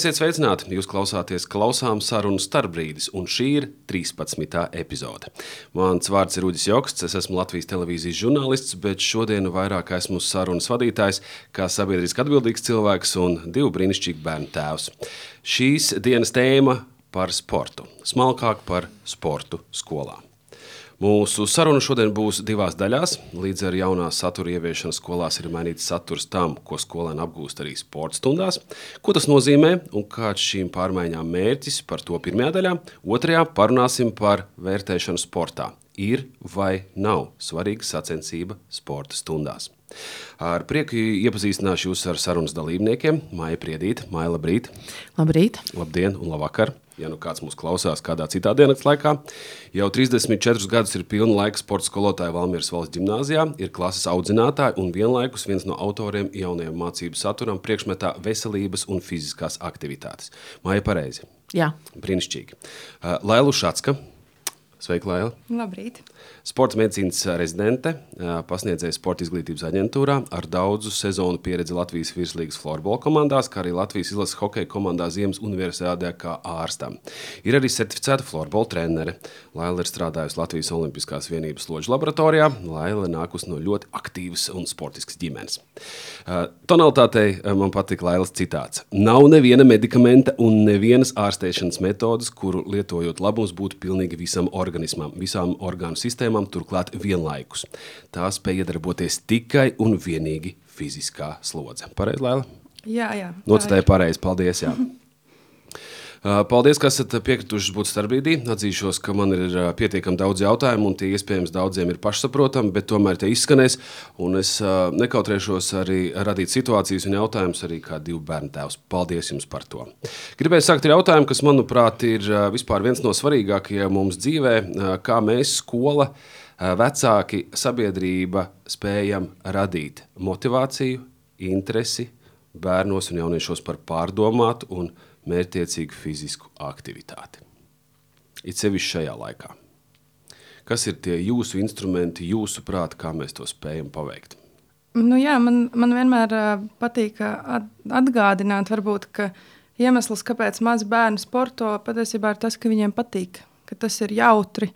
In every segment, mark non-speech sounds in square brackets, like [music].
Esiet sveicināti! Jūs klausāties klausām sarunu starpbrīdis, un šī ir 13. epizode. Mans vārds ir Uģis Joksts, es esmu Latvijas televīzijas žurnālists, bet šodien vairāk esmu sarunas vadītājs, kā sabiedriski atbildīgs cilvēks un divu brīnišķīgu bērnu tēvs. Šīs dienas tēma par sportu, smalkāk par sportu skolā. Mūsu saruna šodien būs divās daļās. Līdz ar jaunā satura ieviešanu skolās ir mainīts saturs tam, ko skolēni apgūst arī sporta stundās. Ko tas nozīmē un kāds šīm pārmaiņām mērķis par to pirmajā daļā. Otrajā parunāsim par vērtēšanu sportā. Ir vai nav svarīga sacensība sporta stundās. Ar prieku iepazīstināšu jūs ar sarunas dalībniekiem. Maija Priedīte, Maija, labrīt! Labrīt! Labdien un labvakar! ja nu kāds mūs klausās kādā citā dienas laikā. Jau 34 gadus ir pilna laika sporta skolotāja Valmieras valsts gimnājā, ir klases audzinātāja un vienlaikus viens no autoriem jaunajam mācību saturam priekšmetā veselības un fiziskās aktivitātes. Māja pareizi. Jā. Brīnišķīgi. Uh, Lailu Šatska. Sveika, Laila! Labrīt! Sports medicīnas rezidente, pasniedzēja sporta izglītības aģentūrā ar daudzu sezonu pieredzi Latvijas virslīgas florbola komandās, kā arī Latvijas izlases hokeja komandā Ziemas universitātē kā ārstam. Ir arī certificēta florbola trenere. Laila ir strādājusi Latvijas Olimpiskās vienības loģu laboratorijā. Laila nākusi no ļoti aktīvas un sportiskas ģimenes. Tonalitātei man patīk Lailas citāts. Nav neviena medikamenta un nevienas ārstēšanas metodas, kuru lietojot labums būtu pilnīgi visam organismam, visām orgānu sistēmām turklāt vienlaikus. Tā spēja iedarboties tikai un vienīgi fiziskā slodze. Pareizi, Lēla? Jā, jā. Nocitēju pareizi. Paldies! Jā. [laughs] Paldies, ka esat piekrituši būt starpbrīdī. Atzīšos, ka man ir pietiekami daudz jautājumu, un tie iespējams daudziem ir pašsaprotami, bet tomēr tie izskanēs. Es nekautrēšos arī radīt situācijas un jautājumus arī kā divu bērnu tēvs. Paldies jums par to. Gribēju sākt ar jautājumu, kas, manuprāt, ir viens no svarīgākajiem mums dzīvē, kā mēs skola, vecāki, sabiedrība spējam radīt motivāciju, interesi bērnos un jauniešos par pārdomātu un pārdomātu mērķiecīgu fizisku aktivitāti. It sevišķi šajā laikā. Kas ir tie jūsu instrumenti, jūsu prāti, kā mēs to spējam paveikt? Nu, jā, man, man vienmēr patīk atgādināt, varbūt, ka iemesls, kāpēc mazi bērni sporto, patiesībā ir tas, ka viņiem patīk, ka tas ir jautri.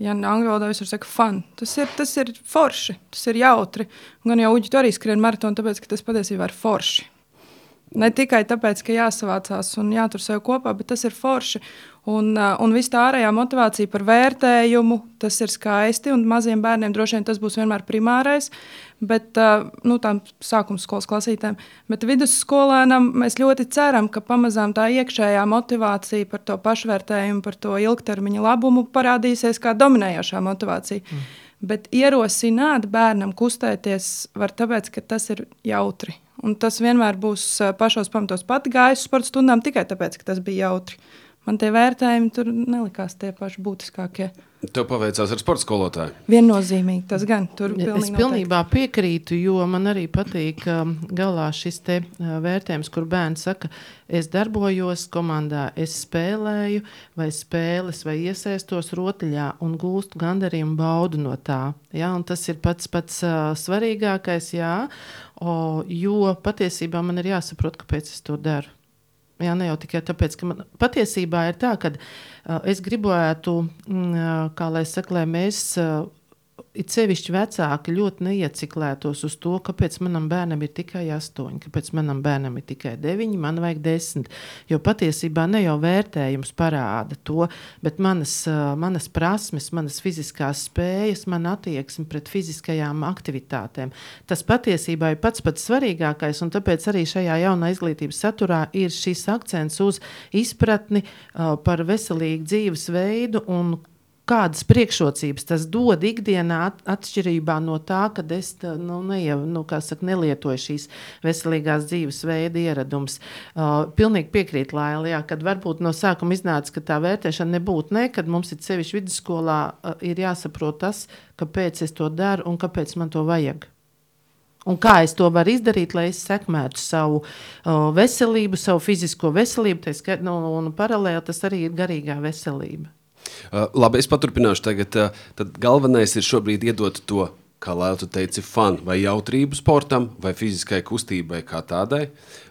Ja angļu valodā visur saka, fun. Tas ir, tas ir forši, tas ir jautri. Gan jau Uģi arī skrien maratonu, tāpēc, ka tas patiesībā ir forši. Ne tikai tāpēc, ka jāsavācās un jātur sev kopā, bet tas ir forši. Un, uh, un viss tā ārējā motivācija par vērtējumu, tas ir skaisti. Un maziem bērniem droši vien tas būs vienmēr primārais. Bet uh, nu, tām sākuma skolas klasītēm, bet vidusskolēnam mēs ļoti ceram, ka pamazām tā iekšējā motivācija par to pašvērtējumu, par to ilgtermiņa labumu parādīsies kā dominējošā motivācija. Mm. Bet ierosināt bērnam kustēties var tāpēc, ka tas ir jautri Un tas vienmēr būs pašos pamatos pati gājis sporta stundām tikai tāpēc, ka tas bija jautri. Man tie vērtējumi tur nelikās tie paši būtiskākie. Tev paveicās ar sporta skolotāju. Viennozīmīgi tas gan. Tur es pilnībā noteikti. piekrītu, jo man arī patīk galā šis te vērtējums, kur bērns saka, es darbojos komandā, es spēlēju vai spēles vai iesaistos rotaļā un gūstu gandarījumu baudu no tā. Ja? Un tas ir pats pats svarīgākais, jā, o, jo patiesībā man ir jāsaprot, kāpēc es to daru. Jā, ne jau tikai tāpēc, ka man patiesībā ir tā, ka uh, es gribētu, mm, kā lai saka, lai mēs uh, it sevišķi vecāki ļoti neieciklētos uz to, kāpēc manam bērnam ir tikai astoņi, kāpēc manam bērnam ir tikai deviņi, man vajag desmit. Jo patiesībā ne jau vērtējums parāda to, bet manas, manas prasmes, manas fiziskās spējas, mana attieksme pret fiziskajām aktivitātēm. Tas patiesībā ir pats pats svarīgākais, un tāpēc arī šajā jaunā izglītības saturā ir šis akcents uz izpratni par veselīgu dzīvesveidu un kādas priekšrocības tas dod ikdienā, atšķirībā no tā, ka es nu, neie, nu, saka, nelietoju šīs veselīgās dzīvesveida ieradumus. Uh, pilnīgi piekrītu Laila, kad varbūt no sākuma iznāca, ka tā vērtēšana nebūtu ne, kad mums ir sevišķi vidusskolā uh, ir jāsaprot tas, kāpēc es to daru un kāpēc man to vajag. Un kā es to varu izdarīt, lai es sekmētu savu uh, veselību, savu fizisko veselību, tā, nu, un paralēli tas arī ir garīgā veselība. Uh, labi, es paturpināšu tagad. Uh, tad galvenais ir šobrīd iedot to kā lai tu teici, fanu vai jautrību sportam, vai fiziskai kustībai kā tādai,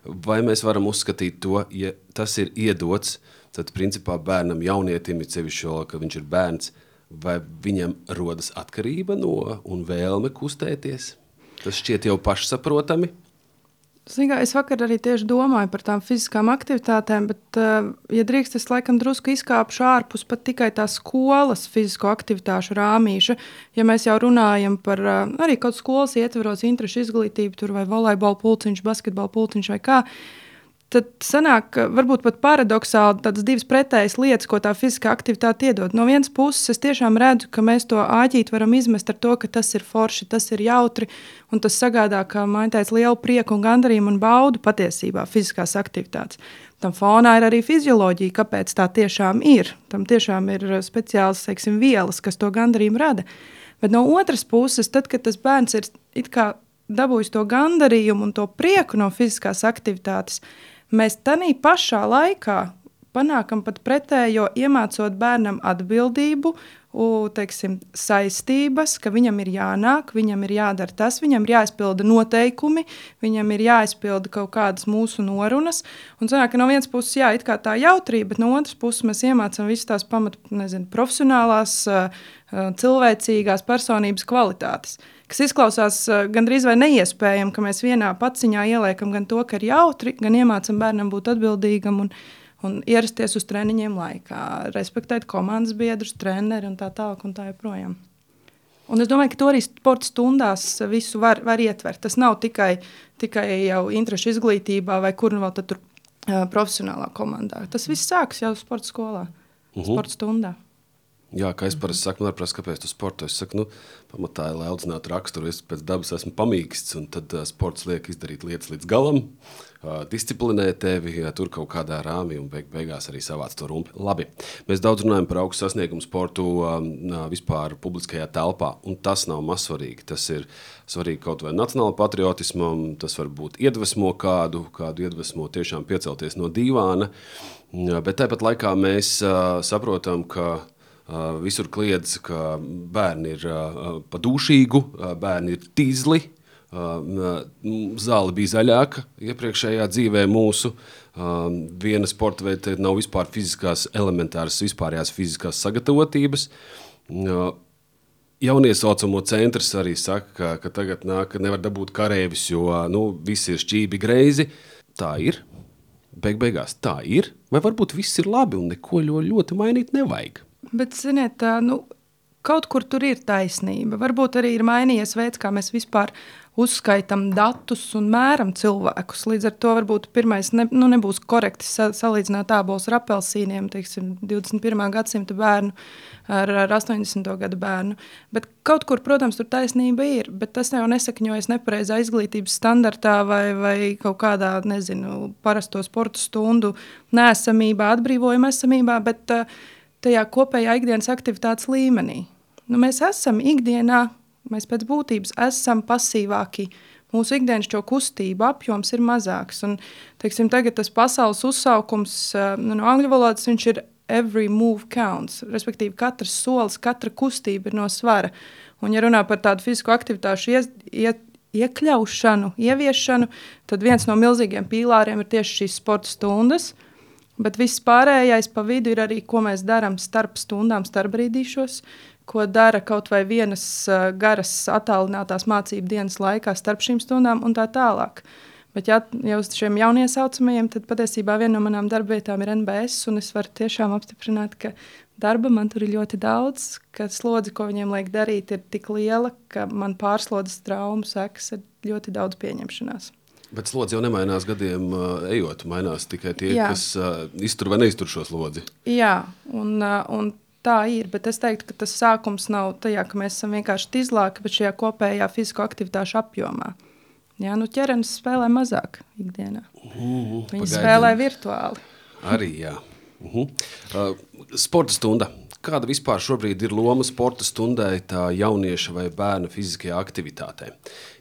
vai mēs varam uzskatīt to, ja tas ir iedots, tad principā bērnam jaunietim, ir sevišķi vēl, ka viņš ir bērns, vai viņam rodas atkarība no un vēlme kustēties? Tas šķiet jau pašsaprotami. Zinā, es vakar arī tieši domāju par tām fiziskām aktivitātēm, bet, uh, ja drīkst, es laikam drusku izkāpšu ārpus pat tikai tās skolas fizisko aktivitāšu rāmīša. Ja mēs jau runājam par uh, arī kaut skolas ietvaros, interešu izglītību, tur vai volejbola pulciņš, basketbola pulciņš vai kā. Uh, tad sanāk, varbūt pat paradoxāli tādas divas pretējas lietas, ko tā fiziskā aktivitāte iedod. No vienas puses, es tiešām redzu, ka mēs to āķīt varam izmest ar to, ka tas ir forši, tas ir jautri, un tas sagādā, kā maintēts, lielu prieku un gandarījumu un baudu patiesībā fiziskās aktivitātes. Tam fonā ir arī fizioloģija, kāpēc tā tiešām ir. Tam tiešām ir speciāls teiksim, vielas, kas to gandarījumu rada. Bet no otras puses, tad, kad tas bērns ir dabūjis to gandarījumu un to prieku no fiziskās aktivitātes, mēs tādā pašā laikā panākam pat pretējo, iemācot bērnam atbildību, teiksim, saistības, ka viņam ir jānāk, viņam ir jādara tas, viņam ir jāizpilda noteikumi, viņam ir jāizpilda kaut kādas mūsu norunas. Un sanāk, no vienas puses, jā, tā jautrība, bet no otras puses mēs iemācām visas tās pamat, nezinu, profesionālās, cilvēcīgās personības kvalitātes kas izklausās uh, gandrīz vai neiespējami, ka mēs vienā paciņā ieliekam gan to, ka ir jautri, gan iemācam bērnam būt atbildīgam un, un ierasties uz treniņiem laikā, respektēt komandas biedrus, treneri un tā tālāk un tā joprojām. Un es domāju, ka to arī sporta stundās visu var, var ietvert. Tas nav tikai, tikai jau interešu izglītībā vai kur nu vēl tur uh, profesionālā komandā. Tas viss sākas jau sporta skolā, uh. -huh. sporta stundā. Jā, kā es parasti saku, man ir prasa, kāpēc tu sporto. Es saku, nu, pamatā, lai audzinātu raksturu, es pēc dabas esmu pamīksts, un tad uh, sports liek izdarīt lietas līdz galam, uh, disciplinē tevi, ja tur kaut kādā rāmī, un beig, beigās arī savāc to rumpi. Labi, mēs daudz runājam par augstu sasniegumu sportu um, vispār publiskajā telpā, un tas nav mazsvarīgi. Tas ir svarīgi kaut vai nacionāla patriotismam, tas var būt iedvesmo kādu, kādu iedvesmo tiešām piecelties no dīvāna, bet tāpat laikā mēs uh, saprotam, ka Visur kliedz, ka bērni ir pa dūšīgu, bērni ir tīzli. Zāle bija zaļāka iepriekšējā dzīvē mūsu. Viena sporta veida nav vispār fiziskās, elementāras, vispārējās fiziskās sagatavotības. Jauniesaucamo centrs arī saka, ka, ka tagad nāk, ka nevar dabūt kareivis, jo nu, visi ir šķīvi greizi. Tā ir. Beig beigās tā ir. Vai varbūt viss ir labi un neko ļoti mainīt nevajag? Bet, ziniet, nu, kaut kur tur ir taisnība. Varbūt arī ir mainījies veids, kā mēs vispār uzskaitām datus un mēram cilvēkus. Līdz ar to varbūt pirmais ne, nu, nebūs korekti sa salīdzināt abos ar apelsīniem, teiksim, 21. gadsimta bērnu ar, ar 80. gadu bērnu. Bet kaut kur, protams, tur taisnība ir, bet tas jau nesakņojas nepareizā izglītības standartā vai, vai kaut kādā, nezinu, parasto sporta stundu nesamībā, atbrīvojuma esamībā, bet uh, tajā kopējā ikdienas aktivitātes līmenī. Nu, mēs esam ikdienā, mēs pēc būtības esam pasīvāki. Mūsu ikdienas šo kustību apjoms ir mazāks. Un, teiksim, tagad tas pasaules uzsaukums nu, no angļu valodas ir every move counts. Respektīvi, katrs solis, katra kustība ir no svara. Un, ja runā par tādu fizisku aktivitāšu ies, iet, iekļaušanu, ieviešanu, tad viens no milzīgiem pīlāriem ir tieši šīs sporta stundas. Uh, Bet viss pārējais pa vidu ir arī, ko mēs darām starp stundām, starp brīdīšos, ko dara kaut vai vienas uh, garas attālinātās mācību dienas laikā starp šīm stundām un tā tālāk. Bet, ja jau uz šiem jauniesaucamajiem, tad patiesībā viena no manām darbvietām ir NBS, un es varu tiešām apstiprināt, ka darba man tur ir ļoti daudz, ka slodze, ko viņiem liek darīt, ir tik liela, ka man pārslodzes traumu sekas ir ļoti daudz pieņemšanās. Bet slodzi jau nemainās gadiem, ejot. Mainās tikai tie, Jā. kas uh, iztur vai neiztur šo slodzi. Jā, un, uh, un tā ir. Bet es teiktu, ka tas sākums nav tajā, ka mēs esam vienkārši tīzlāki, bet šajā kopējā fizisko aktivitāšu apjomā. Jā, nu ķermenis spēlē mazāk ikdienā. Uh, Viņi pagaidien. spēlē virtuāli. Arī jā. Uh -huh. uh, sporta stunda. Kāda vispār šobrīd ir loma sporta stundai, tā jaunieša vai bērna fiziskajā aktivitātē?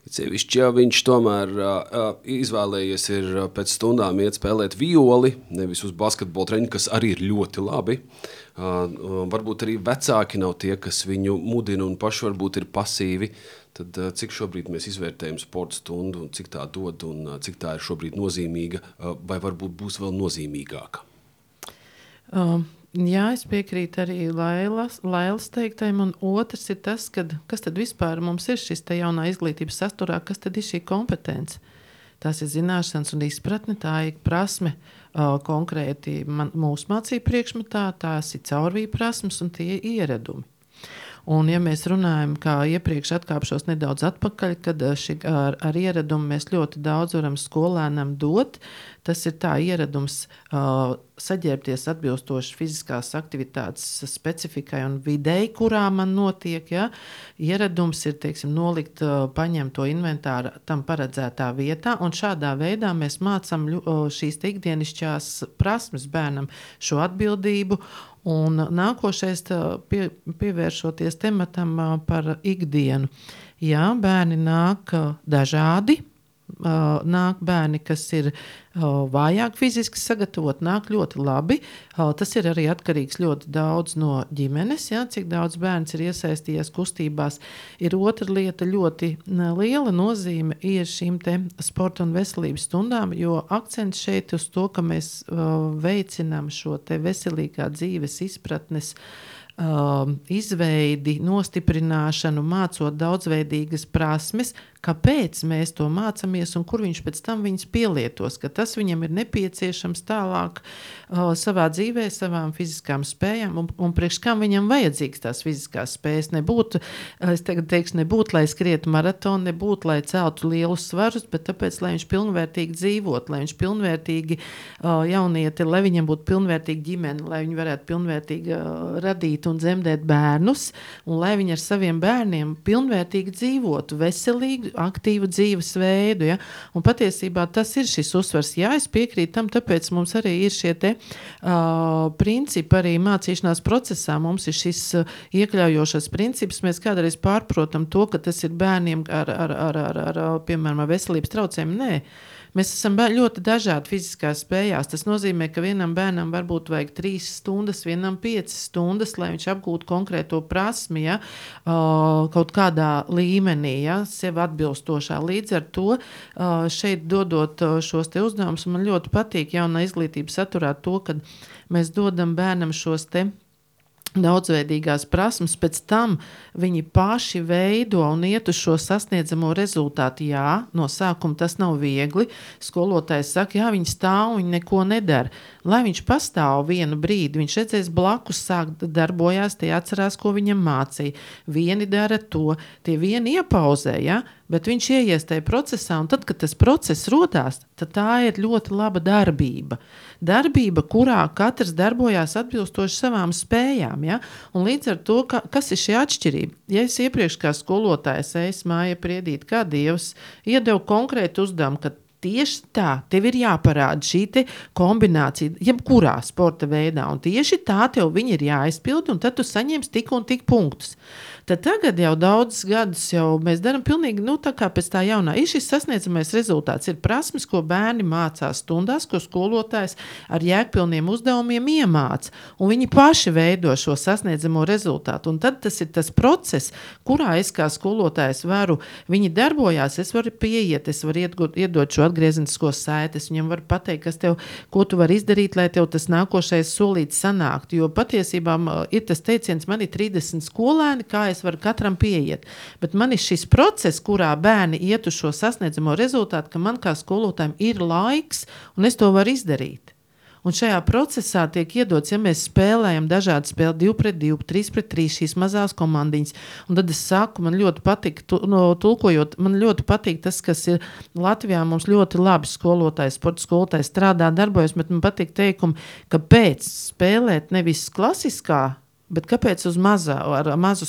Cevišķi, ja viņš tomēr uh, izvēlējies ir pēc stundām iet spēlēt violi, nevis uz basketbola treniņu, kas arī ir ļoti labi. Uh, varbūt arī vecāki nav tie, kas viņu mudina un paši varbūt ir pasīvi. Tad, uh, cik šobrīd mēs izvērtējam sporta stundu, un cik tā dod, un uh, cik tā ir šobrīd nozīmīga, vai varbūt būs vēl nozīmīgāka? Um, Jā, es piekrītu arī Lailas, Lailas teiktajam. Un otrs ir tas, kad, kas tad vispār mums ir šis jaunā izglītības sasturā, kas tad ir šī kompetence. Tās ir zināšanas un izpratne, tā ir prasme uh, konkrēti man, mūsu mācību priekšmetā, tās ir caurvīja prasmes un tie ir ieradumi. Un, ja mēs runājam, kā iepriekš atkāpšos nedaudz atpakaļ, kad ši, ar, ar ieradumu mēs ļoti daudz varam skolēnam dot, tas ir tā ieradums uh, saģērbties atbilstoši fiziskās aktivitātes specifikai un videi, kurā man notiek. Ja? Ieradums ir teiksim, nolikt, paņemt to inventāru tam paredzētā vietā, un šādā veidā mēs mācām šīs ikdienišķās prasmes bērnam šo atbildību. Un nākošais, pie, pievēršoties tematam par ikdienu. Jā, bērni nāk dažādi, Uh, nāk bērni, kas ir uh, vājāk fiziski sagatavoti, nāk ļoti labi. Uh, tas ir arī atkarīgs ļoti daudz no ģimenes, ja, cik daudz bērns ir iesaistījies kustībās. Ir otra lieta, ļoti liela nozīme ir šīm sporta un veselības stundām, jo akcents šeit uz to, ka mēs veicinām šo veselīgā dzīves izpratnes izveidi, nostiprināšanu, mācot daudzveidīgas prasmes, kāpēc mēs to mācāmies un kur viņš pēc tam viņus pielietos. Tas viņam ir nepieciešams tālāk uh, savā dzīvē, savām fiziskām spējām, un, un priekš kam viņam vajadzīgs tās fiziskās spējas. Nebūtu, es teikšu, nebūtu, lai skrietu maratonu, nebūtu, lai celtu lielus svarus, bet tāpēc, lai viņš pilnvērtīgi dzīvotu, lai viņš pilnvērtīgi uh, jaunieti, lai viņam būtu pilnvērtīga ģimene, lai viņi varētu pilnvērtīgi uh, radīt un dzemdēt bērnus, un lai viņi ar saviem bērniem pilnvērtīgi dzīvotu, veselīgi aktīvu dzīvesveidu. Ja? Un patiesībā tas ir šis uzsvars. Jā, es piekrītu tam, tāpēc mums arī ir šie te, uh, principi arī mācīšanās procesā. Mums ir šis uh, iekļaujošais princips. Mēs kādreiz pārprotam to, ka tas ir bērniem ar, ar, ar, ar, ar, ar piemēram, veselības traucējumiem. Nē. Mēs esam ļoti dažādi fiziskās spējās. Tas nozīmē, ka vienam bērnam varbūt vajag trīs stundas, vienam piecas stundas, lai viņš apgūtu konkrēto prasmi, ja, kaut kādā līmenī, ja, sev atbilstošā. Līdz ar to šeit dodot šos uzdevumus, man ļoti patīk jaunā izglītības saturā to, ka mēs dodam bērnam šos te daudzveidīgās prasmes, pēc tam viņi paši veido un iet uz šo sasniedzamo rezultātu. Jā, no sākuma tas nav viegli. Skolotājs saka, jā, viņi stāv viņi neko nedara. Lai viņš pastāv vienu brīdi, viņš redzēs blakus, sāk darbojās, tie atcerās, ko viņam mācīja. Vieni dara to, tie vieni iepauzē, ja? Bet viņš ieies tajā procesā, un tad, kad tas process rodās, tad tā ir ļoti laba darbība. Darbība, kurā katrs darbojās atbilstoši savām spējām. Ja? Un līdz ar to, ka, kas ir šī atšķirība? Ja es iepriekš kā skolotājs eju māja priedīt, kā Dievs iedevu konkrētu uzdevumu, Tieši tā, tev ir jāparāda šī kombinācija, jebkurā sporta veidā, tieši tā tev ir jāizpild, un tad tu saņemsi tik un tik punktus. Tad tagad jau daudzus gadus jau mēs darām pilnīgi nu, tā kā pēc tā jaunā. Ir šis sasniedzamais rezultāts, ir prasmes, ko bērni mācās stundās, ko skolotājs ar jēgpilniem uzdevumiem iemāca. Un viņi paši veido šo sasniedzamo rezultātu. Un tad tas ir tas process, kurā es kā skolotājs varu, viņi darbojās, es varu pieiet, es varu iedot, iedot šo atgriezenisko saiti, es viņam varu pateikt, kas tev, ko tu vari izdarīt, lai tev tas nākošais solīts sanāktu. Jo patiesībā ir tas teiciens, man ir 30 skolēni, kā es es varu katram pieiet. Bet man ir šis process, kurā bērni iet uz šo sasniedzamo rezultātu, ka man kā skolotājiem ir laiks un es to varu izdarīt. Un šajā procesā tiek iedots, ja mēs spēlējam dažādas spēles, 2 pret 2, 3 pret 3, šīs mazās komandiņas. Un tad es saku, man ļoti patīk, tu, no, tulkojot, man ļoti patīk tas, kas ir Latvijā. Mums ļoti labi skolotāji, sporta skolotāji strādā, darbojas, bet man patīk teikumi, ka pēc spēlēt nevis klasiskā Bet kāpēc uz mazā, ar mazu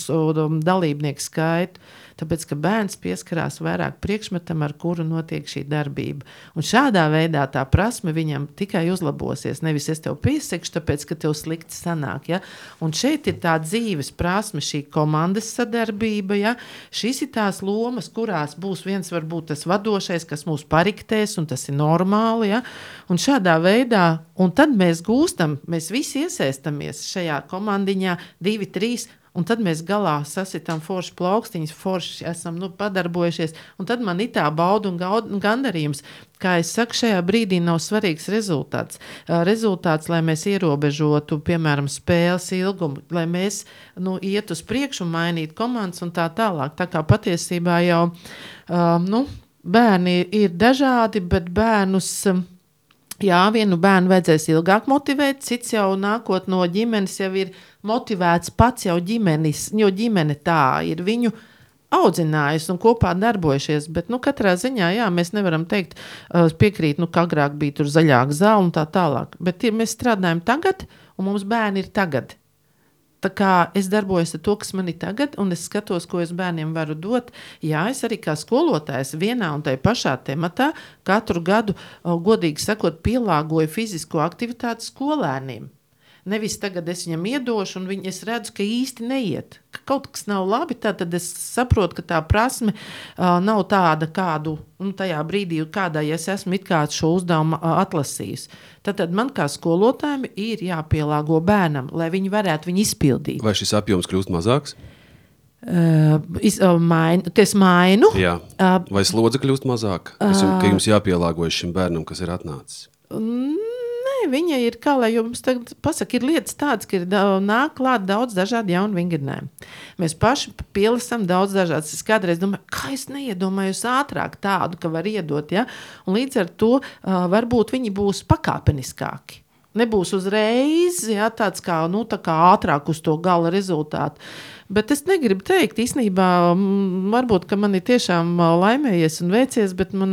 dalībnieku skaitu? Tāpēc, ka bērns pieskarās vairāk priekšmetam, ar kuru notiek šī darbība. Un šādā veidā tā prasme viņam tikai uzlabosies. Nevis es tev piesakšu, tāpēc, ka tev slikti sanāk. Ja? Un šeit ir tā dzīves prasme, šī komandas sadarbība. Ja? Šīs ir tās lomas, kurās būs viens varbūt tas vadošais, kas mūs pariktēs, un tas ir normāli. Ja? Un šādā veidā, un tad mēs gūstam, mēs visi iesaistamies šajā komandiņā, divi, trīs. Un tad mēs galā sasitām foršu plaukstiņus, forši esam nu, padarbojušies. Un tad man ir tā bauda un gandarījums. Kā jau teicu, šajā brīdī nav svarīgs rezultāts. Rezultāts, lai mēs ierobežotu, piemēram, spēles ilgumu, lai mēs nu, iet uz priekšu un mainītu komandas un tā tālāk. Tā kā patiesībā jau um, nu, bērni ir dažādi, bet bērnus. Um, Jā, vienu bērnu vajadzēs ilgāk motivēt, cits jau nākot no ģimenes, jau ir motivēts pats jau ģimenis, jo ģimene tā ir viņu audzinājusi un kopā darbojušies. Bet nu, katrā ziņā jā, mēs nevaram teikt, piekrīt, nu, ka agrāk bija tur zaļāka zāle un tā tālāk. Bet ja mēs strādājam tagad, un mums bērni ir tagad. Tā kā es darbojos ar to, kas man ir tagad, un es skatos, ko es bērniem varu dot. Jā, es arī kā skolotājs vienā un tajā pašā tematā katru gadu, godīgi sakot, pielāgoju fizisko aktivitāti skolēniem. Nevis tagad es viņam iedošu, un viņ, es redzu, ka īsti neiet. Ka kaut kas nav labi, tad es saprotu, ka tā prasme uh, nav tāda, kādu nu, tajā brīdī, kādā ja es esmu šo uzdevumu uh, atlasījis. Tad, man kā skolotājiem ir jāpielāgo bērnam, lai viņi varētu viņu izpildīt. Vai šis apjoms kļūst mazāks? Uh, es, uh, mainu, es mainu. Jā. Uh, Vai slodze kļūst mazāka? Es, uh, ka jums jāpielāgojas šim bērnam, kas ir atnācis? Mm, viņa ir, kā lai jums pasaka, ir lietas tādas, ka ir nāk klāt daudz dažādu jaunu vingrinājumu. Mēs paši pielasām daudz dažādas. Es kādreiz domāju, kā es neiedomājos ātrāk tādu, ka var iedot, ja? un līdz ar to uh, varbūt viņi būs pakāpeniskāki. Nebūs uzreiz ja, tāds kā, nu, tā kā ātrāk uz to gala rezultātu. Uh, Bet es negribu teikt, īstenībā, varbūt man ir tiešām laimējies un veicies, bet man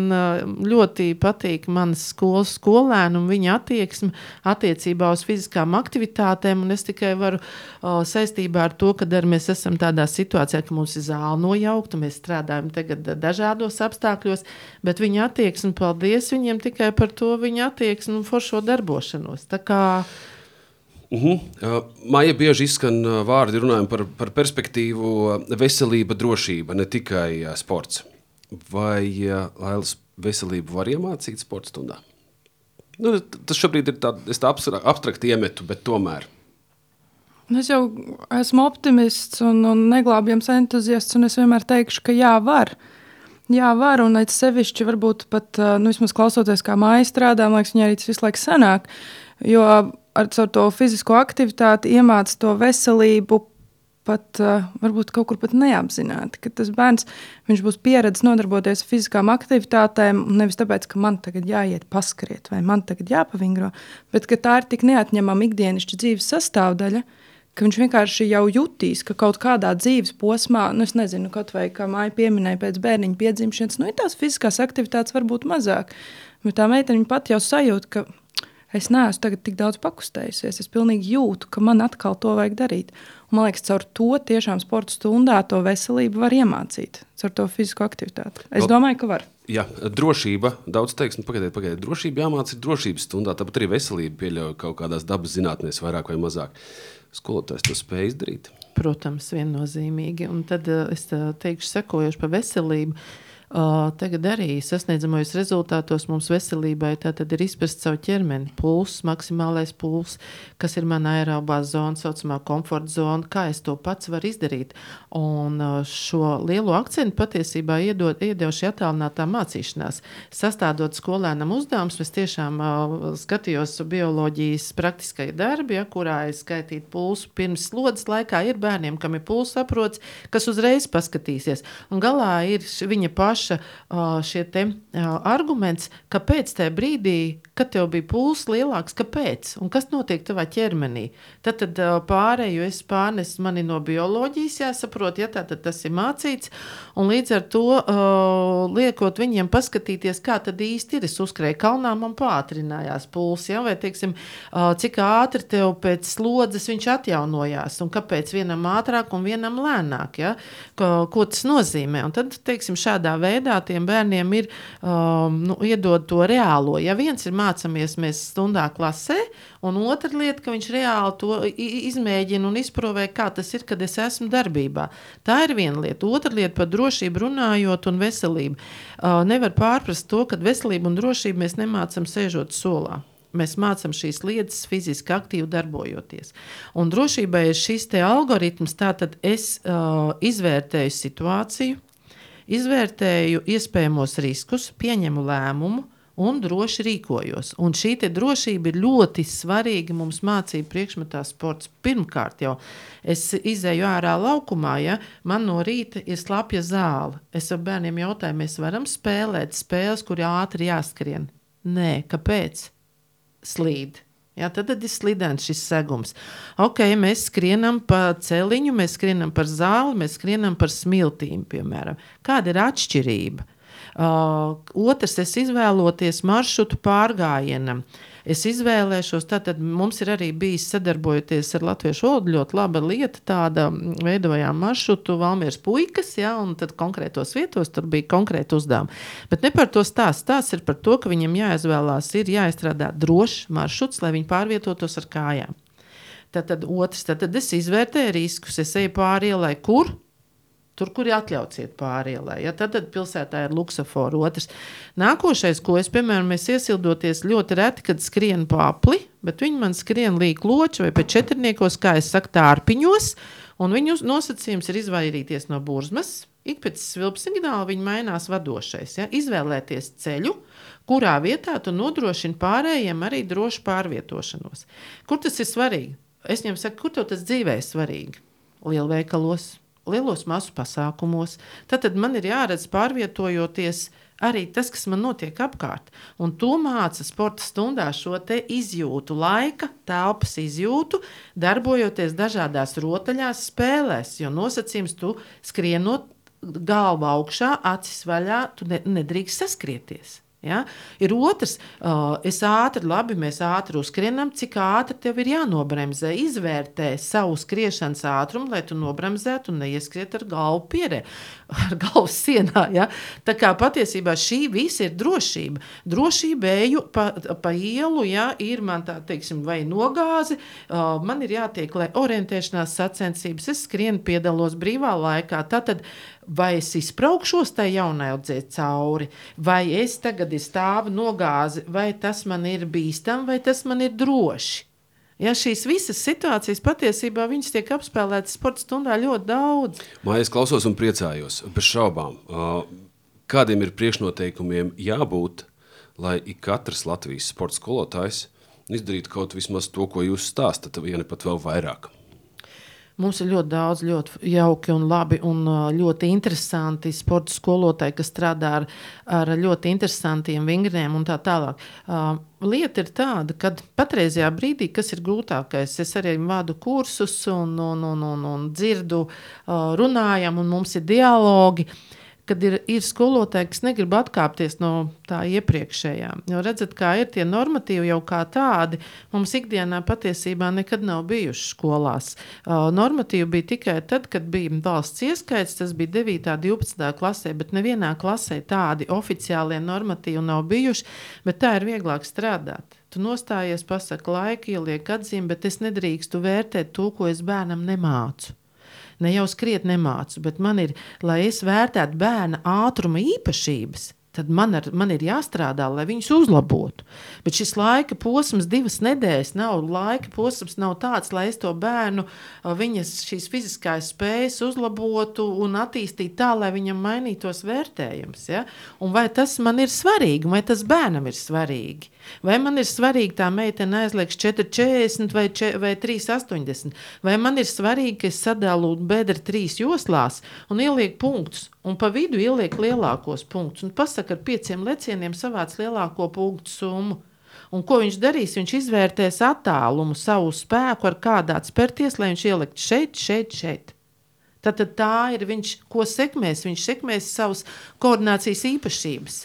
ļoti patīk manas skolas skolēni un viņa attieksme attiecībā uz fiziskām aktivitātēm. Es tikai varu saistībā ar to, ka mēs esam tādā situācijā, ka mums ir zāle nojaukta, mēs strādājam tagad dažādos apstākļos, bet viņa attieksme, paldies viņiem tikai par to viņa attieksmi un foršo darbošanos. Tā kā Uh -huh. uh, Māja bieži izskan uh, vārdi, runājot par, par perspektīvu, uh, veselība, drošība, ne tikai sports. Vai Lailas veselību var iemācīt sporta stundā? Nu, tas šobrīd ir tāds tā abstrakts iemetu, bet tomēr. Nu, es jau esmu optimists un, un neglābjams entuziasts, un es vienmēr teikšu, ka jā, var. Jā, var, un it sevišķi varbūt pat, nu, vismaz klausoties, kā māja strādā, man liekas, viņa arī tas visu laiku sanāk. Jo ar to fizisko aktivitāti iemācīt to veselību. Pat uh, varbūt kaut kur pat neapzināti, ka tas bērns būs pieredzējis nodarboties ar fiziskām aktivitātēm. Nevis tāpēc, ka man tagad jāiet paskriet vai man tagad jāpavingro, bet tā ir tik neatņemama ikdienišķa dzīves sastāvdaļa, ka viņš vienkārši jau jutīs, ka kaut kādā dzīves posmā, nu, nezinu, kaut vai kā māja pieminēja pēc bērniņa piedzimšanas, nu, tās fiziskās aktivitātes varbūt mazāk. Bet tā meitene pat jau sajūt, ka es neesmu tik daudz pakustējusies. Es pilnīgi jūtu, ka man atkal to vajag darīt. Un, man liekas, caur to tiešām sporta stundā to veselību var iemācīt, caur to fizisko aktivitāti. Es domāju, ka var. Jā, drošība. Daudz teiks, nu, pagaidiet, pagaidiet. Drošība jāmācās drošības stundā, tāpat arī veselība pieļauj kaut kādās dabas zinātnēs, vairāk vai mazāk. Skolotājs to spēj izdarīt. Protams, viennozīmīgi. Un tad uh, es uh, teikšu, sekojoši par veselību. Uh, tagad arī sasniedzamajos rezultātos mums veselībai ir izprast savu ķermeni, pulss, maksimālais pulss, kas ir mana aerobā zona, tā saucamā komforta zona, kā es to pats varu izdarīt. Un šo lielo akcentu patiesībā iedod, šī attālinātā mācīšanās. Sastādot skolēnam uzdevumus, es tiešām uh, skatījos bioloģijas praktiskai darbi, ja, kurā es skaitīju pulsu pirms slodzes laikā. Ir bērniem, kam ir pulss aprots, kas uzreiz paskatīsies. Un galā ir viņa paša paša te, arguments, kāpēc tajā brīdī, kad tev bija pulss lielāks, kāpēc un kas notiek tavā ķermenī. Tad, tad pārēju es pārnesu mani no bioloģijas, jāsaprot, ja tā tad tas ir mācīts, un līdz ar to liekot viņiem paskatīties, kā tad īsti ir. Es uzkrēju kalnā, man pātrinājās pulss, ja, vai teiksim, cik ātri tev pēc slodzes viņš atjaunojās, un kāpēc vienam ātrāk un vienam lēnāk, ja, ko, ko tas nozīmē. Un tad, teiksim, šādā veidā tiem bērniem ir um, nu, iedod to reālo. Ja viens ir mācāmies mēs stundā klasē, un otra lieta, ka viņš reāli to izmēģina un izprovē, kā tas ir, kad es esmu darbībā. Tā ir viena lieta. Otra lieta par drošību runājot un veselību. Uh, nevar pārprast to, ka veselību un drošību mēs nemācām sēžot solā. Mēs mācām šīs lietas fiziski aktīvi darbojoties. Un drošībai ir šis algoritms, tātad es uh, izvērtēju situāciju, izvērtēju iespējamos riskus, pieņemu lēmumu un droši rīkojos. Un šī drošība ir ļoti svarīga mums mācību priekšmetā sports. Pirmkārt, jau es izēju ārā laukumā, ja man no rīta ir slapja zāle. Es ar bērniem jautāju, mēs varam spēlēt spēles, kur ātri jāskrien. Nē, kāpēc? slīd. Jā, tad, tad ir slidens šis segums. Ok, mēs skrienam pa celiņu, mēs skrienam par zāli, mēs skrienam par smiltīm, piemēram. Kāda ir atšķirība? Uh, otrs, es izvēloties maršrutu pārgājienam. Es izvēlēšos. Tātad mums ir arī bijis sadarbojoties ar Latviešu valodu ļoti laba lieta. Tāda veidojām maršrutu Valmieras puikas, ja, un tad konkrētos vietos tur bija konkrēti uzdevumi. Bet ne par to stāst. Stāsts ir par to, ka viņam jāizvēlās, ir jāizstrādā drošs maršruts, lai viņi pārvietotos ar kājām. Tad, tad otrs, tad, tad es izvērtēju riskus. Es eju pāri ielai, kur Tur, kur ir atļauts iet pāri ielai. Ja? Tad, tad pilsētā ir luksofora. Otrs. Nākošais, ko es, piemēram, es iesildoties ļoti reti, kad skrienu apli, bet viņi man skrien līk loči vai pēc četrniekos, kā es saku, tārpiņos, un viņu nosacījums ir izvairīties no burzmas. Ik pēc svilpas signāla viņi mainās vadošais. Ja? Izvēlēties ceļu, kurā vietā tu nodrošini pārējiem arī drošu pārvietošanos. Kur tas ir svarīgi? Es viņam saku, kur tev tas dzīvē ir svarīgi? Lielveikalos lielos masu pasākumos, tad, tad man ir jāredz pārvietojoties arī tas, kas man notiek apkārt. Un to māca sporta stundā šo izjūtu, laika, telpas izjūtu, darbojoties dažādās rotaļās, spēlēs. Jo nosacījums tu skrienot galvu augšā, acis vaļā, tu ne, nedrīkst saskrieties. Ja? Ir otrs, uh, es ātri, labi, mēs ātri uzskrienam, cik ātri tev ir jānobremzē. Izvērtē savu skriešanas ātrumu, lai tu nobremzētu un neieskriet ar galvu pierē, ar [laughs] galvu sienā. Ja? Tā kā patiesībā šī visa ir drošība. Drošība eju pa, pa ielu, ja ir man tā, teiksim, vai nogāzi, uh, man ir jātiek, lai orientēšanās sacensības, es skrienu, piedalos brīvā laikā. Tātad, uh, vai es izbraukšos tai jaunai audzē cauri, vai es tagad stāvu nogāzi, vai tas man ir bīstami, vai tas man ir droši. Ja šīs visas situācijas patiesībā tiek apspēlētas sporta stundā ļoti daudz. Mājas klausos un priecājos, bez šaubām. Kādiem ir priekšnoteikumiem jābūt, lai ik katrs Latvijas sporta skolotājs izdarītu kaut vismaz to, ko jūs stāstat, ja ne pat vēl vairāk? Mums ir ļoti daudz ļoti jauki un labi un ļoti interesanti sporta skolotāji, kas strādā ar, ar ļoti interesantiem vingriem un tā tālāk. Uh, lieta ir tāda, ka patreizajā brīdī, kas ir grūtākais, es arī vadu kursus un, un, un, un, un dzirdu, uh, runājam, un mums ir dialogi. Kad ir, ir skolotāji, kas negrib atkāpties no tā iepriekšējā. Jo redzat, kā ir tie normatīvi jau kā tādi, mums ikdienā patiesībā nekad nav bijuši skolās. Uh, normatīvi bija tikai tad, kad bija valsts ieskaits, tas bija 9. un 12. klasē, bet nevienā klasē tādi oficiālie normatīvi nav bijuši, bet tā ir vieglāk strādāt. Tu nostājies, pasaki laiku, ieliek atzīmi, bet es nedrīkstu vērtēt to, ko es bērnam nemācu ne jau skriet nemācu, bet man ir, lai es vērtētu bērna ātruma īpašības, tad man, ar, man ir jāstrādā, lai viņus uzlabotu. Bet šis laika posms, divas nedēļas, nav laika posms, nav tāds, lai es to bērnu, viņas šīs fiziskās spējas uzlabotu un attīstītu tā, lai viņam mainītos vērtējums. Ja? Un vai tas man ir svarīgi, vai tas bērnam ir svarīgi? Vai man ir svarīgi tā meitene aizlieks 4,40 vai, vai 3,80? Vai man ir svarīgi, ka es sadalu bedra trīs joslās un ielieku punktus? un pa vidu ieliek lielākos punktus. Un pasaka, ar pieciem lecieniem savāc lielāko punktu summu. Un ko viņš darīs? Viņš izvērtēs attālumu, savu spēku, ar kādā spērties, lai viņš ieliktu šeit, šeit, šeit. Tad tā ir viņš, ko sekmēs. Viņš sekmēs savas koordinācijas īpašības.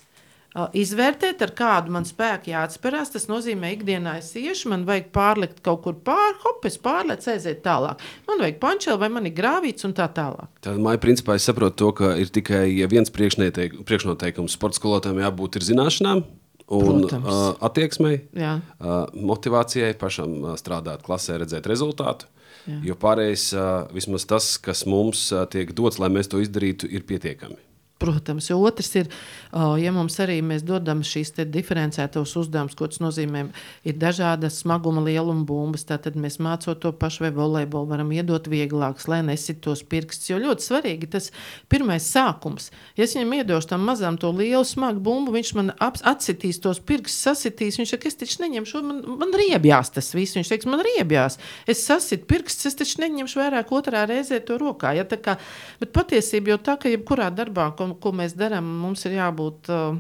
Izvērtēt, ar kādu man spēku jāatspērās. Tas nozīmē, ka ikdienā es iešu, man vajag pārlikt kaut kur pāri, hop, es pārlieku, aiziet tālāk. Man vajag pančeli, vai man ir grāvīts un tā tālāk. Tad, māja, principā, es saprotu to, ka ir tikai viens priekšnoteikums. Sporta skolotājiem jābūt zināšanām, un uh, attieksmei, Jā. uh, motivācijai, pašam uh, strādāt klasē, redzēt rezultātu. Jā. Jo pārējais, uh, vismaz tas, kas mums uh, tiek dots, lai mēs to izdarītu, ir pietiekami. Protams, jo otrs ir, ja mums arī mēs dodam šīs diferencētos uzdevumus, ko tas nozīmē, ir dažādas smaguma lieluma bumbas. Tad mēs mācot to pašu vai volejbolu, varam iedot vieglākus, lai nesit tos pirkstus. Jo ļoti svarīgi tas pirmais sākums. Ja es viņam iedošu tam mazam to lielu smagu bumbu, viņš man atsitīs tos pirkstus, sasitīs. Viņš saka, es taču neņemšu, man, man riebjās tas viss. Viņš teiks, man riebjās. Es sasitu pirkstus, es taču neņemšu vairāk otrā reizē to rokā. Ja, kā, bet patiesībā jau tā, ka jebkurā darbā, ko ko, ko mēs darām, mums ir jābūt. Uh,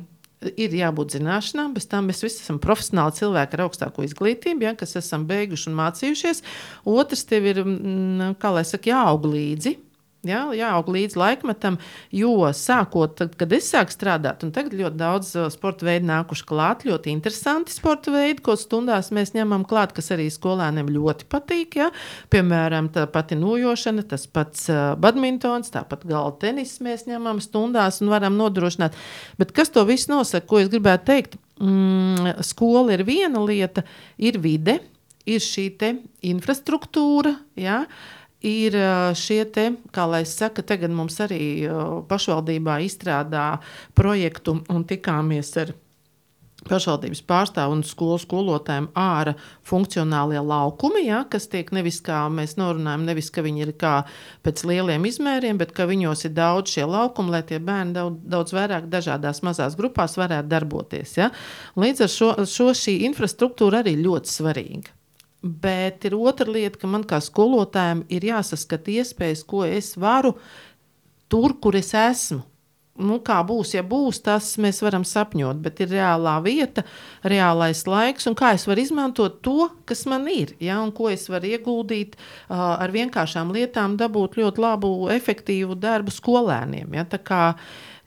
ir jābūt zināšanām, bez tam mēs visi esam profesionāli cilvēki ar augstāko izglītību, ja, kas esam beiguši un mācījušies. Otrs, tev ir, mm, kā lai saka, jāaug līdzi Ja, jāaug līdz laikmetam, jo sākot, tad, kad es sāku strādāt, un tagad ļoti daudz uh, sporta veidu nākuši klāt, ļoti interesanti sporta veidi, ko stundās mēs ņemam klāt, kas arī skolēniem ļoti patīk. Ja. Piemēram, tā pati nojošana, tas pats uh, badmintons, tāpat galda tenis mēs ņemam stundās un varam nodrošināt. Bet kas to visu nosaka, ko es gribētu teikt? Mm, skola ir viena lieta, ir vide, ir šī infrastruktūra. Ja. Uh, ir šie te, kā lai saka, tagad mums arī pašvaldībā izstrādā projektu un tikāmies ar pašvaldības pārstāvu un skolu skolotājiem ārā funkcionālie laukumi, ja, kas tiek nevis kā mēs norunājam, nevis ka viņi ir kā pēc lieliem izmēriem, bet ka viņos ir daudz šie laukumi, lai tie bērni daudz, daudz vairāk dažādās mazās grupās varētu darboties. Ja. Līdz ar šo, šo šī infrastruktūra arī ļoti svarīga. Bet ir otra lieta, ka man kā skolotājam ir jāsaskata iespējas, ko es varu tur, kur es esmu. Nu, kā būs, ja būs, tas mēs varam sapņot, bet ir reālā vieta, reālais laiks, un kā es varu izmantot to, kas man ir, ja, un ko es varu ieguldīt uh, ar vienkāršām lietām, dabūt ļoti labu, efektīvu darbu skolēniem. Ja,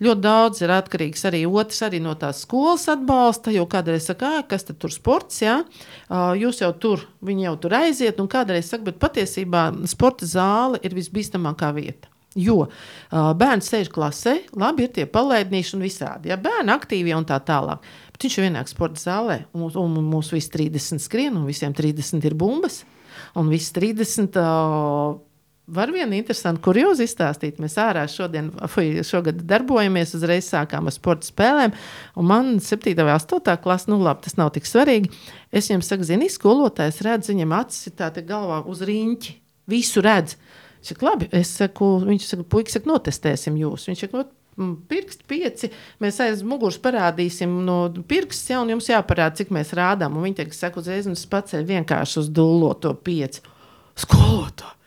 Ļoti daudz ir atkarīgs arī otrs arī no tās skolas atbalsta, jo kādreiz saka, kas tur sports, jā, jūs jau tur, viņi jau tur aiziet, un kādreiz saka, bet patiesībā sporta zāle ir visbīstamākā vieta. Jo uh, bērns sēž klasē, labi ir tie palaidnīši un visādi. Ja bērni aktīvi un tā tālāk. Bet viņš vienāk sporta zālē, un, un mums visi 30 skrien, un visiem 30 ir bumbas. Un visi 30 uh, Var vienu interesantu kuriozu izstāstīt. Mēs ārā šodien, fuj, šogad darbojamies, uzreiz sākām ar sporta spēlēm. Man 7. vai 8. klasē, nu labi, tas nav tik svarīgi. Es viņam saku, zini, skolotājs redz, viņam acis ir tāda galvā uz riņķi. Visu redz. Es saku, labi, es saku, viņš saka, puikas, saka, notestēsim jūs. Viņš saka, no, pirksti pieci, mēs aiz muguras parādīsim no pirksts, ja, un jums jāparāda, cik mēs rādām. Un viņi teiks, saka, uzreiz, un es paceļu vienkārši uz dullo to pieci. Skolotāji!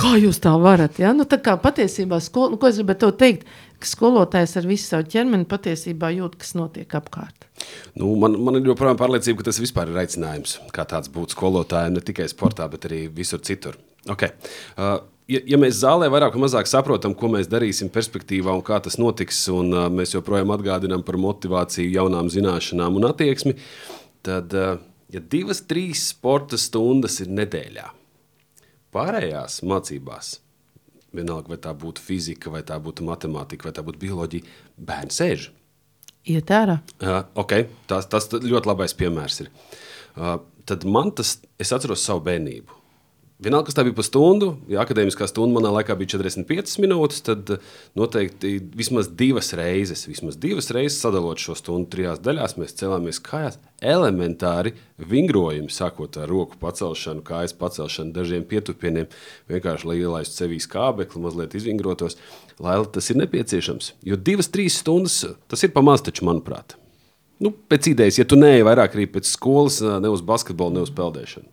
Kā jūs tā varat? Ja? Nu, tā kā patiesībā, skol, nu, ko es gribētu teikt, ka skolotājs ar visu savu ķermeni patiesībā jūt, kas notiek apkārt. Nu, man, man ir joprojām pārliecība, ka tas vispār ir aicinājums, kā tāds būt skolotājiem ne tikai sportā, bet arī visur citur. Okay. Uh, ja, ja mēs zālē vairāk vai mazāk saprotam, ko mēs darīsim perspektīvā un kā tas notiks, un uh, mēs joprojām atgādinām par motivāciju, jaunām zināšanām un attieksmi, tad uh, ja divas, trīs sporta stundas ir nedēļā, Pārējās mācībās, vienalga vai tā būtu fizika, vai tā būtu matemātika, vai tā būtu bioloģija, bērni sēž. Iet ārā. Uh, okay. tas, tas ļoti labais piemērs ir. Uh, tad man tas, es atceros savu bērnību. Vienalga, kas tā bija pa stundu, ja akadēmiskā stunda manā laikā bija 45 minūtes, tad noteikti vismaz divas reizes, vismaz divas reizes sadalot šo stundu trijās daļās, mēs celāmies kājās. Elementāri vingrojumi, sākot ar roku pacelšanu, kājas pacelšanu, dažiem pietupieniem, vienkārši lai ielaistu sevī skābekli, mazliet izvingrotos, lai tas ir nepieciešams. Jo divas, trīs stundas tas ir pamaz, taču, manuprāt. Nu, pēc idejas, ja tu neej vairāk arī pēc skolas, ne uz basketbolu, ne uz peldēšanu.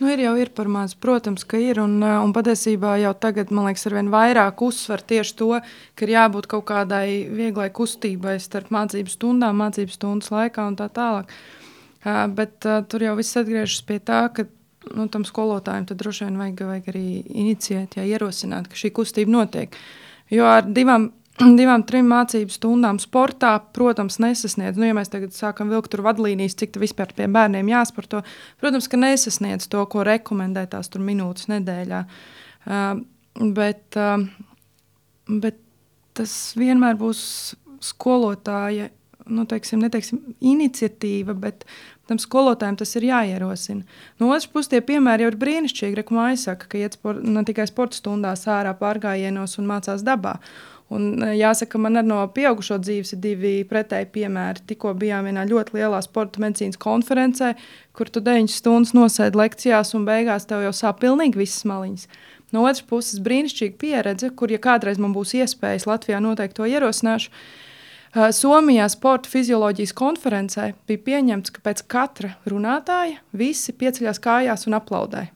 Nu, ir jau ir par maz, protams, ka ir. Un, uh, un patiesībā jau tagad, man liekas, ar vien vairāk uzsver tieši to, ka ir jābūt kaut kādai vieglai kustībai starp mācību stundām, mācību stundas laikā un tā tālāk. Uh, bet uh, tur jau viss atgriežas pie tā, ka nu, tam skolotājiem droši vien vajag, vajag arī inicijēt, ja ierosināt, ka šī kustība notiek. Jo ar divām divām, trim mācību stundām sportā, protams, nesasniedz. Nu, ja mēs tagad sākam vilkt tur vadlīnijas, cik vispār pie bērniem jāsporto, protams, ka nesasniedz to, ko rekomendē tās minūtes nedēļā. Uh, bet, uh, bet tas vienmēr būs skolotāja nu, teiksim, neteiksim, iniciatīva, bet tam skolotājiem tas ir jāierosina. No otras puses, tie piemēri jau ir brīnišķīgi. Rekomendācija saka, ka iet sport, ne tikai sporta stundās, ārā pārgājienos un mācās dabā. Un, e, jāsaka, man arī no pieaugušo dzīves ir divi pretēji piemēri. Tikko bijām vienā ļoti lielā sporta medicīnas konferencē, kur tu 9 stundas nosēdi lekcijās, un beigās tev jau sāp pilnīgi visas maliņas. No otras puses, brīnišķīga pieredze, kur, ja kādreiz man būs iespējas Latvijā, noteikti to ierosināšu. E, Somijā sporta fizioloģijas konferencē bija pieņemts, ka pēc katra runātāja visi pieceļās kājās un aplaudē.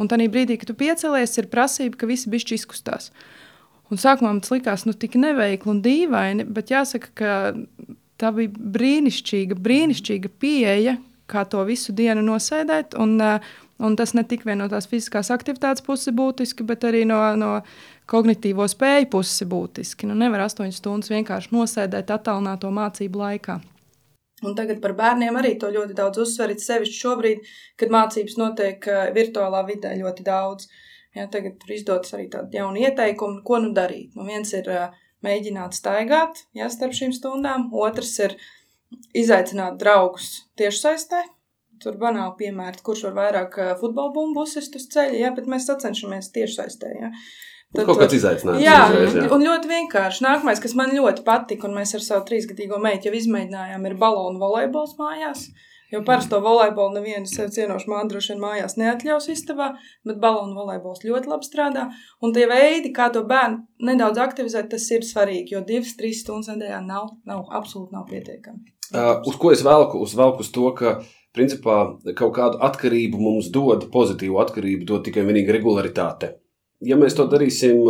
Un tajā brīdī, kad tu piecelies, ir prasība, ka visi bišķi izkustās. Un sākumā man tas likās nu, tik neveikli un dīvaini, bet jāsaka, ka tā bija brīnišķīga, brīnišķīga pieeja, kā to visu dienu nosēdēt. Un, eh, un tas ne tikai no tās fiziskās aktivitātes puses ir būtiski, bet arī no, no kognitīvo spēju puses ir būtiski. Nu, nevar astoņas stundas vienkārši nosēdēt attālināto mācību laikā. Un tagad par bērniem arī to ļoti daudz uzsverit. Sevišķi šobrīd, kad mācības notiek eh, virtuālā vidē ļoti daudz. Uh, Ja, tagad ir izdotas arī tādi jauni ieteikumi, ko nu darīt. Nu, viens ir uh, mēģināt staigāt ja, starp šīm stundām, otrs ir izaicināt draugus tiešsaistē. Tur banāli piemērt, kurš var vairāk futbola bumbu uzsist uz ceļa, ja, bet mēs sacenšamies tiešsaistē. Ja. Tad, kaut kāds izaicinājums. Jā, uzreiz, jā, un ļoti vienkārši. Nākamais, kas man ļoti patika, un mēs ar savu trīsgadīgo meitu jau izmēģinājām, ir balonu volejbols mājās. Mm Jo parasto volejbolu nevienu sev cienošu māju droši vien mājās neatļaus istabā, bet balonu volejbols ļoti labi strādā. Un tie veidi, kā to bērnu nedaudz aktivizēt, tas ir svarīgi, jo divas, trīs stundas nedēļā nav, nav absolūti nav pietiekami. Uh, uz ko es velku? Uz velku uz to, ka principā kaut kādu atkarību mums dod, pozitīvu atkarību dod tikai vienīgi regularitāte ja mēs to darīsim,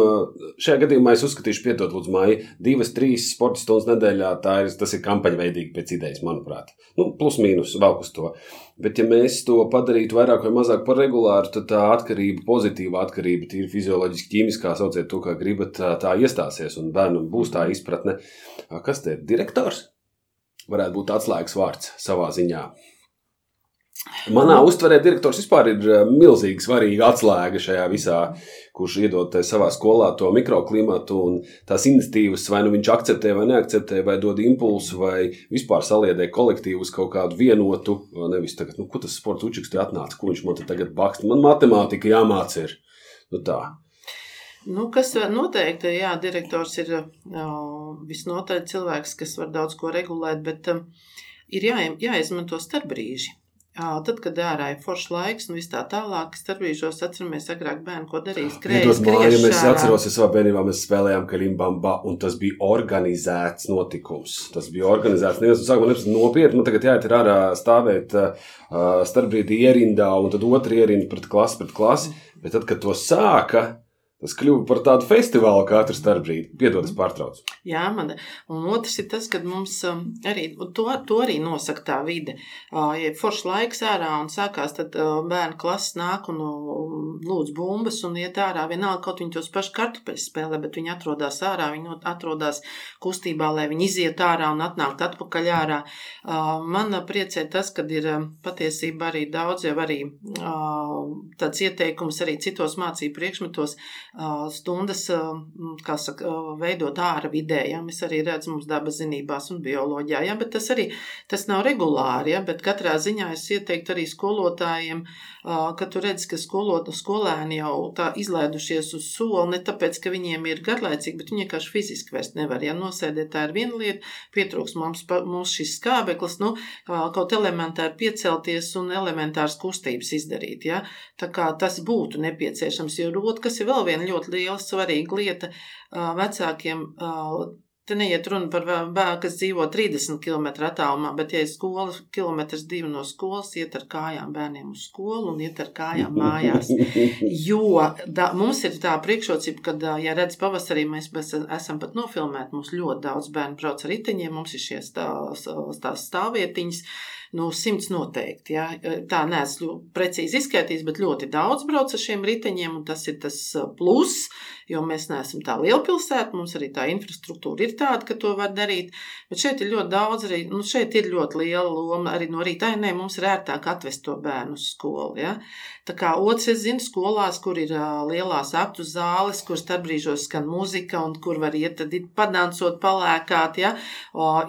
šajā gadījumā es uzskatīšu, piedod, lūdzu, māju, divas, trīs sporta stundas nedēļā, ir, tas ir kampaņveidīgi pēc idejas, manuprāt. Nu, plus mīnus vēl uz to. Bet, ja mēs to padarītu vairāk vai mazāk par regulāru, tad tā atkarība, pozitīva atkarība, tīri fizioloģiski, ķīmiskā, sauciet to, kā gribat, tā, tā iestāsies un bērnam būs tā izpratne. Kas te ir direktors? Varētu būt atslēgas vārds savā ziņā. Manā uztverē direktors vispār ir eh, milzīgi svarīga atslēga šajā visā, kurš iedod savā skolā to mikroklimatu un tās iniciatīvas, vai nu viņš akceptē vai neakceptē, vai dod impulsu, vai vispār saliedē kolektīvus kaut kādu vienotu. Nevis tagad, nu, ko tas sports učīgs te atnāca, ko viņš man te tagad bakst. Man matemātika jāmāc ir. Nu, tā. Nu, kas noteikti, jā, direktors ir uh, visnotaļ cilvēks, kas var daudz ko regulēt, bet uh, ir jā, jāizmanto starpbrīži. Tad, kad ārā ir foršs laiks un viss tā tālāk, starpbrīžos atceramies agrāk bērnu, ko darīja skrējējis. Ja mēs atceros, es savā bērnībā mēs spēlējām Kalimbamba, un tas bija organizēts notikums. Tas bija organizēts, nevis sākumā nepazīst nopietni, man tagad jāiet ir ārā stāvēt uh, starpbrīdī ierindā, un tad otru ierindu pret klasi, pret klasi, bet tad, kad to sāka, Tas kļuva par tādu festivālu katru starpbrīdi. Piedod, es pārtraucu. Jā, man. Un otrs ir tas, ka mums um, arī to, to arī nosaka tā vide. Ja foršs laiks ārā un sākās, tad bērnu klases nāk un lūdz bumbas un iet ārā. Vienalga, kaut viņi tos pašus kartupeļus spēlē, bet viņi atrodas ārā, viņi atrodas kustībā, lai viņi iziet ārā un atnākt atpakaļ ārā. Man priecē tas, ka ir patiesībā arī daudz jau arī tāds ieteikums arī citos mācību priekšmetos stundas, kā saka, veidot ārā vidē. Ja? Mēs arī redzam, mums dabas zinībās un bioloģijā, ja? bet tas arī tas nav regulāri. Ja? Bet katrā ziņā es ieteiktu arī skolotājiem, ka tu redz, ka skolot, skolēni jau tā izlaidušies uz soli, ne tāpēc, ka viņiem ir garlaicīgi, bet viņi vienkārši fiziski vairs nevar. Ja nosēdēt, tā ir viena lieta, pietrūks mums, mums šis skābeklis, nu, kaut elementāri piecelties un elementārs kustības izdarīt. Ja? Tā kā tas būtu nepieciešams, jo rot, kas ir vēl viena ļoti liela svarīga lieta vecākiem Te neiet runa par bērnu, kas dzīvo 30 km attālumā, bet, ja ir skola, kilometrs divi no skolas, iet ar kājām bērniem uz skolu un iet ar kājām mājās. [laughs] Jo da, mums ir tā priekšrocība, ka, ja redz pavasarī, mēs esam pat nofilmēti, mums ļoti daudz bērnu brauc ar riteņiem, mums ir šie tās stāvvietiņas nu, simts noteikti. Ja. Tā neesmu precīzi izskaidrojis, bet ļoti daudz brauc ar šiem riteņiem, un tas ir tas pluss, jo mēs neesam tā liela pilsēta, mums arī tā infrastruktūra ir tāda, ka to var darīt. Bet šeit ir ļoti daudz, arī nu, šeit ir ļoti liela loma arī no rīta. Nē, mums ir ērtāk atvest to bērnu uz skolu. Ja. Tā kā otrs, es zinu, skolās, kur ir lielās aktu zāles, kur starpbrīžos skan muzika un kur var iet, tad ir padancot, palēkāt, ja.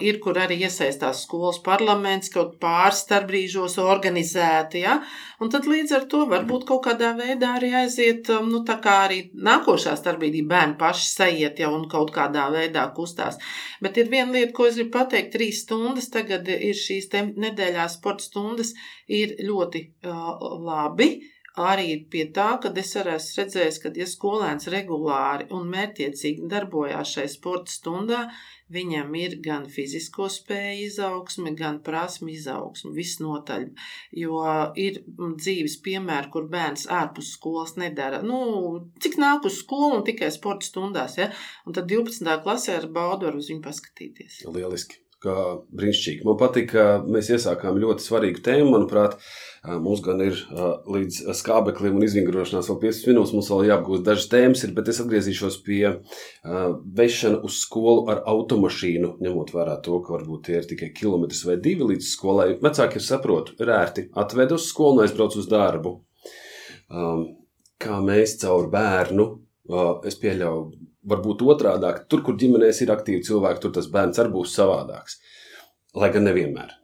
Ir, kur arī iesaistās skolas parlaments, kaut pār pāris starpbrīžos organizēti. Ja? Un tad līdz ar to varbūt kaut kādā veidā arī aiziet, nu, tā kā arī nākošā starpbrīdī bērni paši sajiet jau un kaut kādā veidā kustās. Bet ir viena lieta, ko es gribu pateikt, trīs stundas tagad ir šīs nedēļās sporta stundas, ir ļoti uh, labi arī pie tā, ka es arī esmu redzējis, ka, ja skolēns regulāri un mērķiecīgi darbojās šajā sporta stundā, Viņam ir gan fizisko spēju izaugsme, gan prasmu izaugsme, visnotaļ. Jo ir dzīves piemēri, kur bērns ārpus skolas nedara. Nu, cik nāk uz skolu un tikai sporta stundās, ja? Un tad 12. klasē ar baudu var uz viņu paskatīties. Lieliski! Kā brīnišķīgi. Man patīk, ka mēs iesākām ļoti svarīgu tēmu, manuprāt, Mums gan ir līdz skābeklim un izvingrošanās vēl 5 minūtes, mums vēl jāapgūst dažas tēmas, ir, bet es atgriezīšos pie vešana uz skolu ar automašīnu, ņemot vērā to, ka varbūt tie ir tikai kilometrs vai divi līdz skolai. Vecāki ir saprotu, ir ērti atved uz skolu un aizbrauc uz darbu. Kā mēs caur bērnu, es pieļauju, varbūt otrādāk, tur, kur ģimenēs ir aktīvi cilvēki, tur tas bērns arī būs savādāks. Lai gan nevienmēr.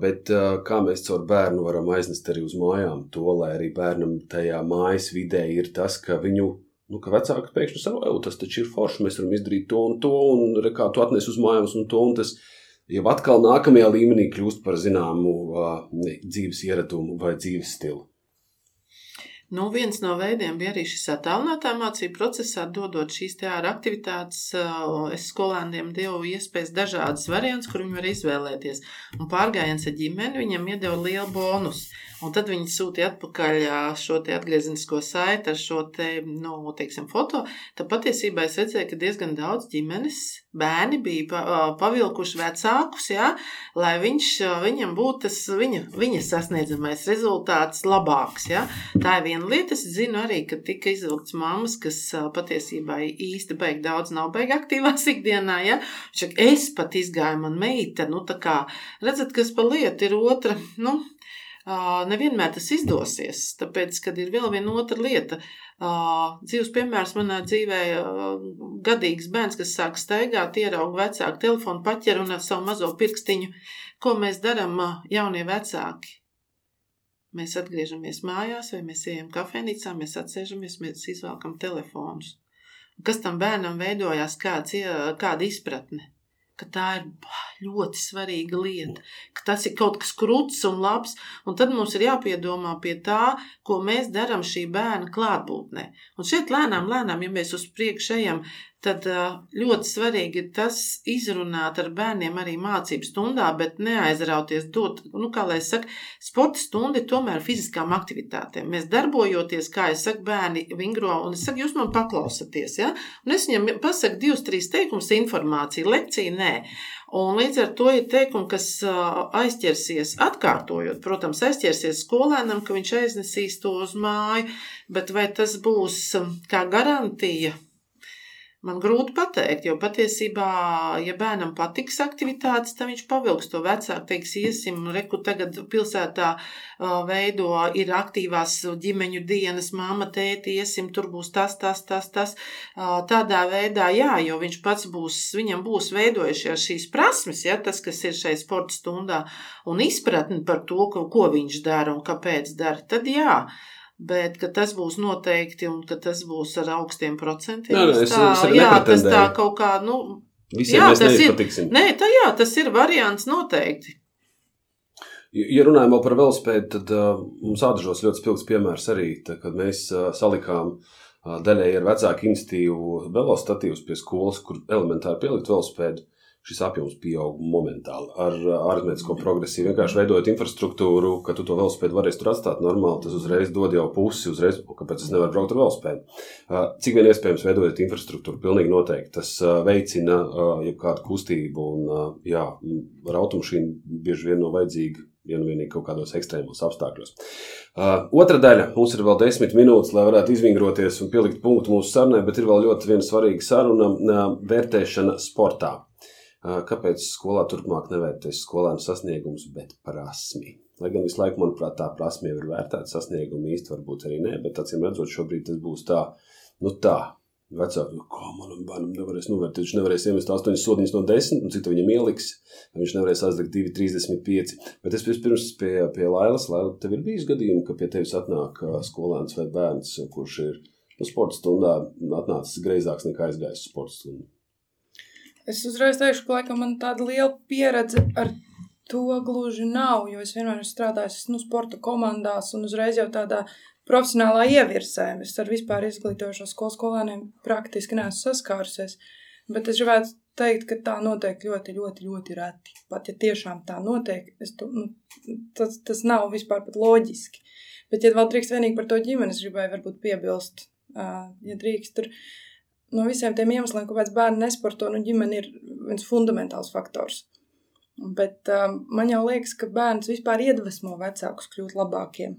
Bet kā mēs caur bērnu varam aiznest arī uz mājām to, lai arī bērnam tajā mājas vidē ir tas, ka viņu, nu, ka vecāki pēkšņi savu, tas taču ir forši, mēs varam izdarīt to un to, un re, kā tu atnes uz mājām un to, un tas jau atkal nākamajā līmenī kļūst par zināmu uh, dzīves ieradumu vai dzīves stilu. Nu, viens no veidiem bija arī šis attēlinātā mācību procesā, dodot šīs te ārā aktivitātes. Es skolēniem devu iespējas dažādas variants, kur viņi var izvēlēties. Un pārgājiens ar ģimeni viņam iedeva lielu bonusu. Un tad viņi sūtīja atpakaļ šo atgriezenisko saiti ar šo te, nu, teiksim, foto. Tad patiesībā es redzēju, ka diezgan daudz ģimenes bērni bija pavilkuši vecākus, jā, lai viņš, viņam būtu tas viņa, viņa sasniedzamais rezultāts labāks. Jā. Tā ir viena lieta. Es zinu arī, ka tika izvilkts mammas, kas patiesībā īsti beig daudz nav beig aktīvās [laughs] ikdienā. Jā. Šak, es pat izgāju man meita, nu tā kā, redzat, kas pa lietu ir otra, [laughs] nu, nevienmēr tas izdosies. Tāpēc, kad ir vēl viena otra lieta, dzīves piemērs manā dzīvē, gadīgs bērns, kas sāk staigāt, ierauga vecāku telefonu, paķer un ar savu mazo pirkstiņu, ko mēs darām jaunie vecāki. Mēs atgriežamies mājās, vai mēs ejam kafejnīcā, mēs atsēžamies, mēs izvēlkam telefonus. Kas tam bērnam veidojās, kāds, kāda izpratne? ka tā ir ļoti svarīga lieta, ka tas ir kaut kas krūts un labs, un tad mums ir jāpiedomā pie tā, ko mēs darām šī bērna klātbūtnē. Un šeit lēnām, lēnām, ja mēs uz priekšu ejam, tad ļoti svarīgi ir tas izrunāt ar bērniem arī mācību stundā, bet neaizrauties dot, nu, kā lai es saku, sporta stunda ir tomēr fiziskām aktivitātēm. Mēs darbojoties, kā es saku, bērni vingro, un es saku, jūs man paklausaties, ja? Un es viņam pasaku divus, trīs teikumus informāciju, lekciju nē. Un līdz ar to ir teikumi, kas aizķersies, atkārtojot, protams, aizķersies skolēnam, ka viņš aiznesīs to uz māju, bet vai tas būs kā garantija Man grūti pateikt, jo patiesībā, ja bērnam patiks aktivitātes, tad viņš pavilks to vecāku, teiks, iesim, reku tagad pilsētā veido, ir aktīvās ģimeņu dienas, māma, tēti, iesim, tur būs tas, tas, tas, tas. Tādā veidā, jā, jo viņš pats būs, viņam būs veidojušies šīs prasmes, ja, tas, kas ir šai sporta stundā, un izpratni par to, ko, viņš dara un kāpēc dara, tad jā. Bet tas būs noteikti, un tas būs ar augstiem procentiem. Jā, es, tā, es jā tas tā kaut kā, nu, Visiem jā, tas ir. Nē, tā jā, tas ir variants noteikti. Ja runājam par velospēdu, tad uh, mums atžos ļoti spilgts piemērs arī, tā, kad mēs uh, salikām daļai ar vecāku institīvu velostatīvus pie skolas, kur elementāri pielikt velospēdu šis apjoms pieaug momentāli. Ar aritmētisko progresiju vienkārši veidojot infrastruktūru, ka tu to velospēdu varēsi tur atstāt normāli, tas uzreiz dod jau pusi, uzreiz, kāpēc es nevaru braukt ar velospēdu. Cik vien iespējams veidojot infrastruktūru, pilnīgi noteikti tas veicina jebkādu kustību un, jā, ar automašīnu bieži vien nav vajadzīga vien vienīgi kaut kādos ekstrēmos apstākļos. Uh, otra daļa. Mums ir vēl desmit minūtes, lai varētu izvingroties un pielikt punktu mūsu sarunai, bet ir vēl ļoti viena svarīga saruna uh, - vērtēšana sportā. Kāpēc skolā turpmāk nevērtēs skolēnu sasniegumus, bet prasmi? Lai gan visu laiku, manuprāt, tā prasme jau ir vērtēta, sasniegumi īsti varbūt arī nē, bet acīm redzot, šobrīd tas būs tā, nu tā. Vecāki, nu, kā manam bērnam nevarēs novērtēt, viņš nevarēs iemest 8 sodiņas no 10, un cik viņam ieliks, viņš nevarēs aizlikt 2, 35. Bet es pirms pie, pie Lailas, Laila, tev ir bijis gadījumi, ka pie tevis atnāk skolēns vai bērns, kurš ir nu, sporta stundā atnācis greizāks nekā aizgājis sporta stundā. Es uzreiz teikšu, ka laikam man tāda liela pieredze ar to gluži nav, jo es vienmēr esmu strādājis nu, sporta komandās un uzreiz jau tādā profesionālā ievirsē. Es ar vispār izglītojošo skolu skolēniem praktiski neesmu saskārusies. Bet es gribētu teikt, ka tā notiek ļoti, ļoti, ļoti reti. Pat ja tiešām tā notiek, to, nu, tas, tas nav vispār pat loģiski. Bet, ja vēl drīkst vienīgi par to ģimeni, es gribēju varbūt piebilst, uh, ja drīkst tur. Uh, no visiem tiem iemesliem, kāpēc bērni nesporto, nu, ģimene ir viens fundamentāls faktors. Bet um, man jau liekas, ka bērns vispār iedvesmo vecākus kļūt labākiem.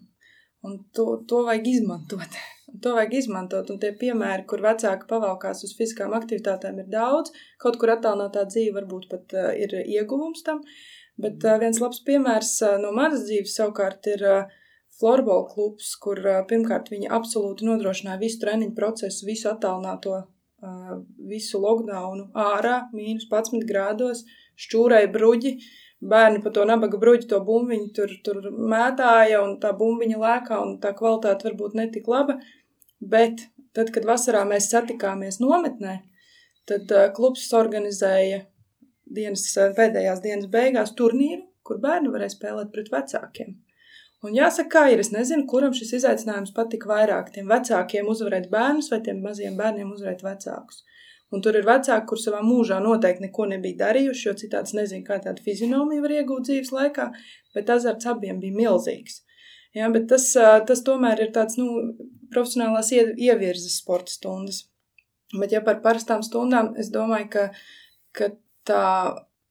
Un to, to vajag izmantot. [laughs] To vajag izmantot. Un tie piemēri, kur vecāki pavalkās uz fiziskām aktivitātēm, ir daudz. Kaut kur attālinātā dzīve varbūt pat uh, ir ieguvums tam. Bet uh, viens labs piemērs uh, no manas dzīves savukārt ir uh, Florbola klubs, kur uh, pirmkārt viņi absolūti nodrošināja visu treniņu procesu, visu attālināto visu lockdownu ārā, mīnus 11 grādos, šķūrēja bruģi. Bērni pa to nabaga bruģi to bumbiņu tur, tur mētāja, un tā bumbiņa lēkā, un tā kvalitāte varbūt netik laba. Bet tad, kad vasarā mēs satikāmies nometnē, tad klubs organizēja dienas, pēdējās dienas beigās turnīru, kur bērni varēja spēlēt pret vecākiem. Un jāsaka, ir, es nezinu, kuram šis izaicinājums patika vairāk. Tiem vecākiem uzvarēt bērnus vai tiem maziem bērniem uzvarēt vecākus. Un tur ir vecāki, kur savā mūžā noteikti neko nebija darījuši, jo citādi nezinu, kā tāda fizionomija var iegūt dzīves laikā, bet azarts abiem bija milzīgs. Ja, bet tas, tas tomēr ir tāds nu, profesionālās ievirzes sporta stundas. Bet, ja par parastām stundām, es domāju, ka, ka tā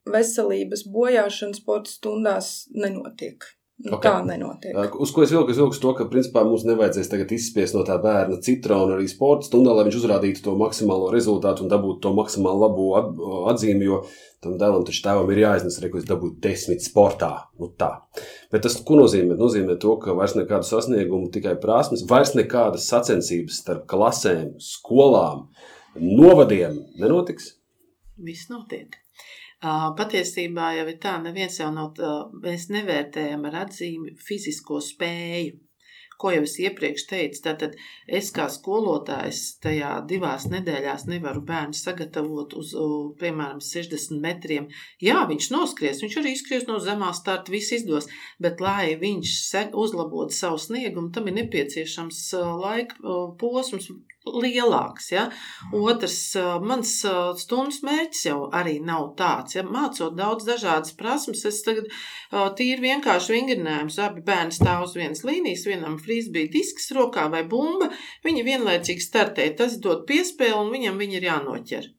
veselības bojāšana sporta stundās nenotiek. Nu, okay. Tā nenotiek. Uz ko es vilku? Es vilku to, ka principā mums nevajadzēs tagad izspiest no tā bērna citronu arī sporta stundā, lai viņš uzrādītu to maksimālo rezultātu un dabūtu to maksimāli labo atzīmi, jo tam dēlam taču tēvam ir jāiznes, re, ko es dabūtu desmit sportā. Nu tā. Bet tas, ko nozīmē? Nozīmē to, ka vairs nekādu sasniegumu, tikai prasmes, vairs nekādas sacensības starp klasēm, skolām, novadiem nenotiks. Viss notiek. Patiesībā jau ir tā, neviens jau nav, mēs nevērtējam ar atzīmi fizisko spēju ko jau es iepriekš teicu, tātad es kā skolotājs tajā divās nedēļās nevaru bērnu sagatavot uz, piemēram, 60 metriem. Jā, viņš noskries, viņš arī izskries no zemā starta, viss izdos, bet lai viņš uzlabotu savu sniegumu, tam ir nepieciešams laika posms lielāks. Ja? Otrs, mans stundas mērķis jau arī nav tāds. Ja? Mācot daudz dažādas prasmes, es tagad tīri vienkārši vingrinājums. Abi bērni stāv uz vienas līnijas, vienam frisbee disks rokā vai bumba, viņi vienlaicīgi startē. Tas dod piespēli un viņam viņi ir jānoķer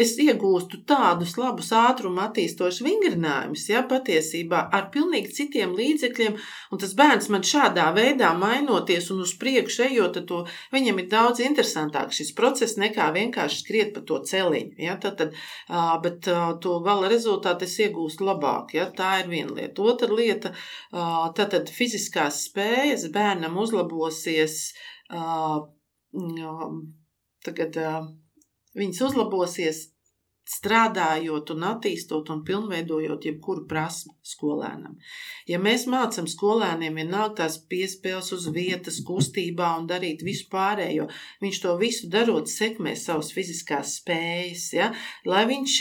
es iegūstu tādus labus ātruma attīstošus vingrinājumus, ja patiesībā ar pilnīgi citiem līdzekļiem, un tas bērns man šādā veidā mainoties un uz priekšu ejot, to, viņam ir daudz interesantāk šis process nekā vienkārši skriet pa to celiņu. Ja? Tad, tad, bet to gala rezultātu es iegūstu labāk. Ja? Tā ir viena lieta. Otra lieta, tad, tad fiziskās spējas bērnam uzlabosies. Tagad viņas uzlabosies strādājot un attīstot un pilnveidojot jebkuru prasmu skolēnam. Ja mēs mācām skolēniem vienalga tās piespēles uz vietas, kustībā un darīt visu pārējo, viņš to visu darot sekmē savas fiziskās spējas, ja? lai viņš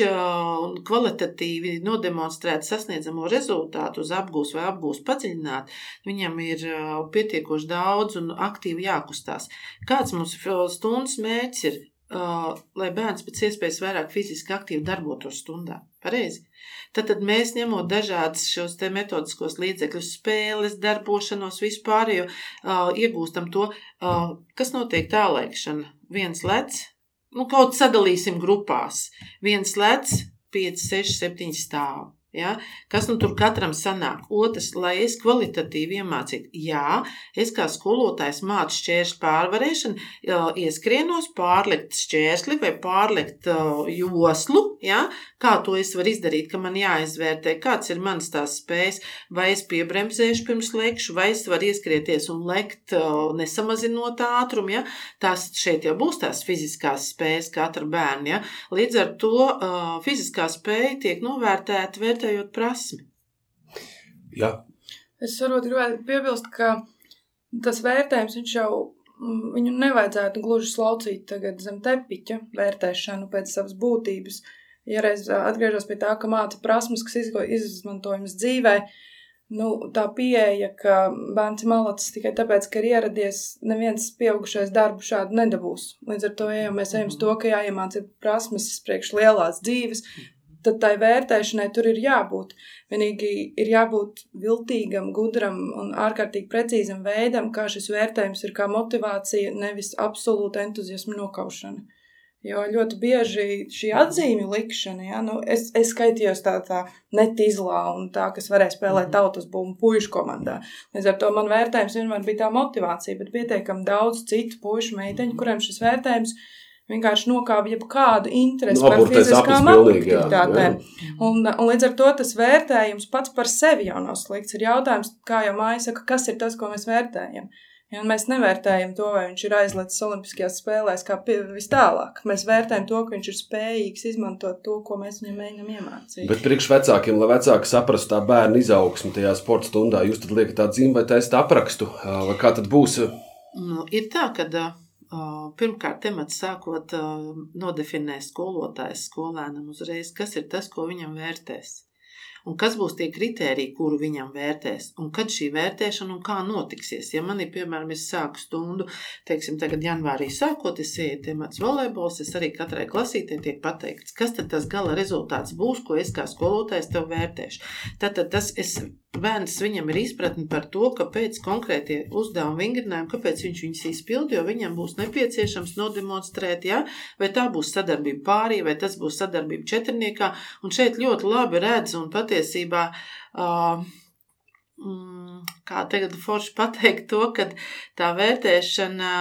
kvalitatīvi nodemonstrētu sasniedzamo rezultātu uz apgūs vai apgūs padziļināt, viņam ir pietiekoši daudz un aktīvi jākustās. Kāds mums stundas mērķis ir? Uh, lai bērns pēc iespējas vairāk fiziski aktīvi darbotos stundā. Pareizi. Tad, tad mēs ņemot dažādas šos te metodiskos līdzekļus, spēles, darbošanos, vispārējo, uh, iegūstam to, uh, kas notiek tālēkšana. Viens lec, nu kaut sadalīsim grupās. Viens lec, 5, 6, 7 stāv. Ja? Kas nu tur katram sanāk? Otrs, lai es kvalitatīvi iemācītu, jā, es kā skolotājs mācu šķēršļu pārvarēšanu, ieskrienos pārlikt šķērsli vai pārlikt joslu, ja? kā to es varu izdarīt, ka man jāizvērtē, kāds ir mans tās spējas, vai es piebremzēšu pirms lekšu, vai es varu ieskrieties un lekt nesamazinot ātrumu, ja? tās šeit jau būs tās fiziskās spējas katra bērna, ja? līdz ar to fiziskā spēja tiek novērtēta vērtēta vērtējot prasmi. Jā. Es varbūt gribētu piebilst, ka tas vērtējums jau mm, viņu nevajadzētu gluži slaucīt tagad zem tepiņa vērtēšanu pēc savas būtības. Ja reiz atgriežos pie tā, ka māca prasmes, kas izmantojamas dzīvē, nu, tā pieeja, ka bērns ir malacis tikai tāpēc, ka ir ieradies, neviens pieaugušais darbu šādu nedabūs. Līdz ar to ejam, mēs ejam uz to, ka jāiemāca prasmes priekš lielās dzīves, tad tai vērtēšanai tur ir jābūt. Vienīgi ir jābūt viltīgam, gudram un ārkārtīgi precīzam veidam, kā šis vērtējums ir kā motivācija, nevis absolūta entuziasma nokaušana. Jo ļoti bieži šī atzīmju likšana, ja, nu, es, es skaitījos tā, tā netizlā un tā, kas varēja spēlēt mhm. tautas būmu puišu komandā. Līdz ar to man vērtējums vienmēr bija tā motivācija, bet pietiekam daudz citu puišu meiteņu, kuriem šis vērtējums ir vienkārši nokāva jebkādu interesi no, par fiziskām aktivitātēm. Un, un līdz ar to tas vērtējums pats par sevi jau nav slikts. Ir jautājums, kā jau māja saka, kas ir tas, ko mēs vērtējam. Ja mēs nevērtējam to, vai viņš ir aizlicis Olimpiskajās spēlēs, kā vis tālāk. Mēs vērtējam to, ka viņš ir spējīgs izmantot to, ko mēs viņam mēģinām iemācīt. Bet priekš vecākiem, lai vecāki saprastu tā bērnu izaugsmu tajā sporta stundā, jūs tad liekat tādu zīmi vai taisat aprakstu, vai kā tad būs? Nu, ir tā, ka Pirmkārt, temats sākot nodefinē skolotājs skolēnam uzreiz, kas ir tas, ko viņam vērtēs un kas būs tie kriteriji, kuru viņam vērtēs, un kad šī vērtēšana un kā notiksies. Ja man ir, piemēram, es sāku stundu, teiksim, tagad janvārī sākot, es eju temats volejbols, es arī katrai klasītē tiek pateikts, kas tad tas gala rezultāts būs, ko es kā skolotājs tev vērtēšu. Tātad tas es bērns viņam ir izpratne par to, kāpēc konkrētie uzdevumi vingrinājumi, kāpēc viņš viņus izpild, jo viņam būs nepieciešams nodemonstrēt, ja, vai tā būs sadarbība pārī, vai tas būs sadarbība četrniekā, un šeit ļoti labi redz un pat patiesībā. Uh, kā tagad forši pateikt to, ka tā vērtēšana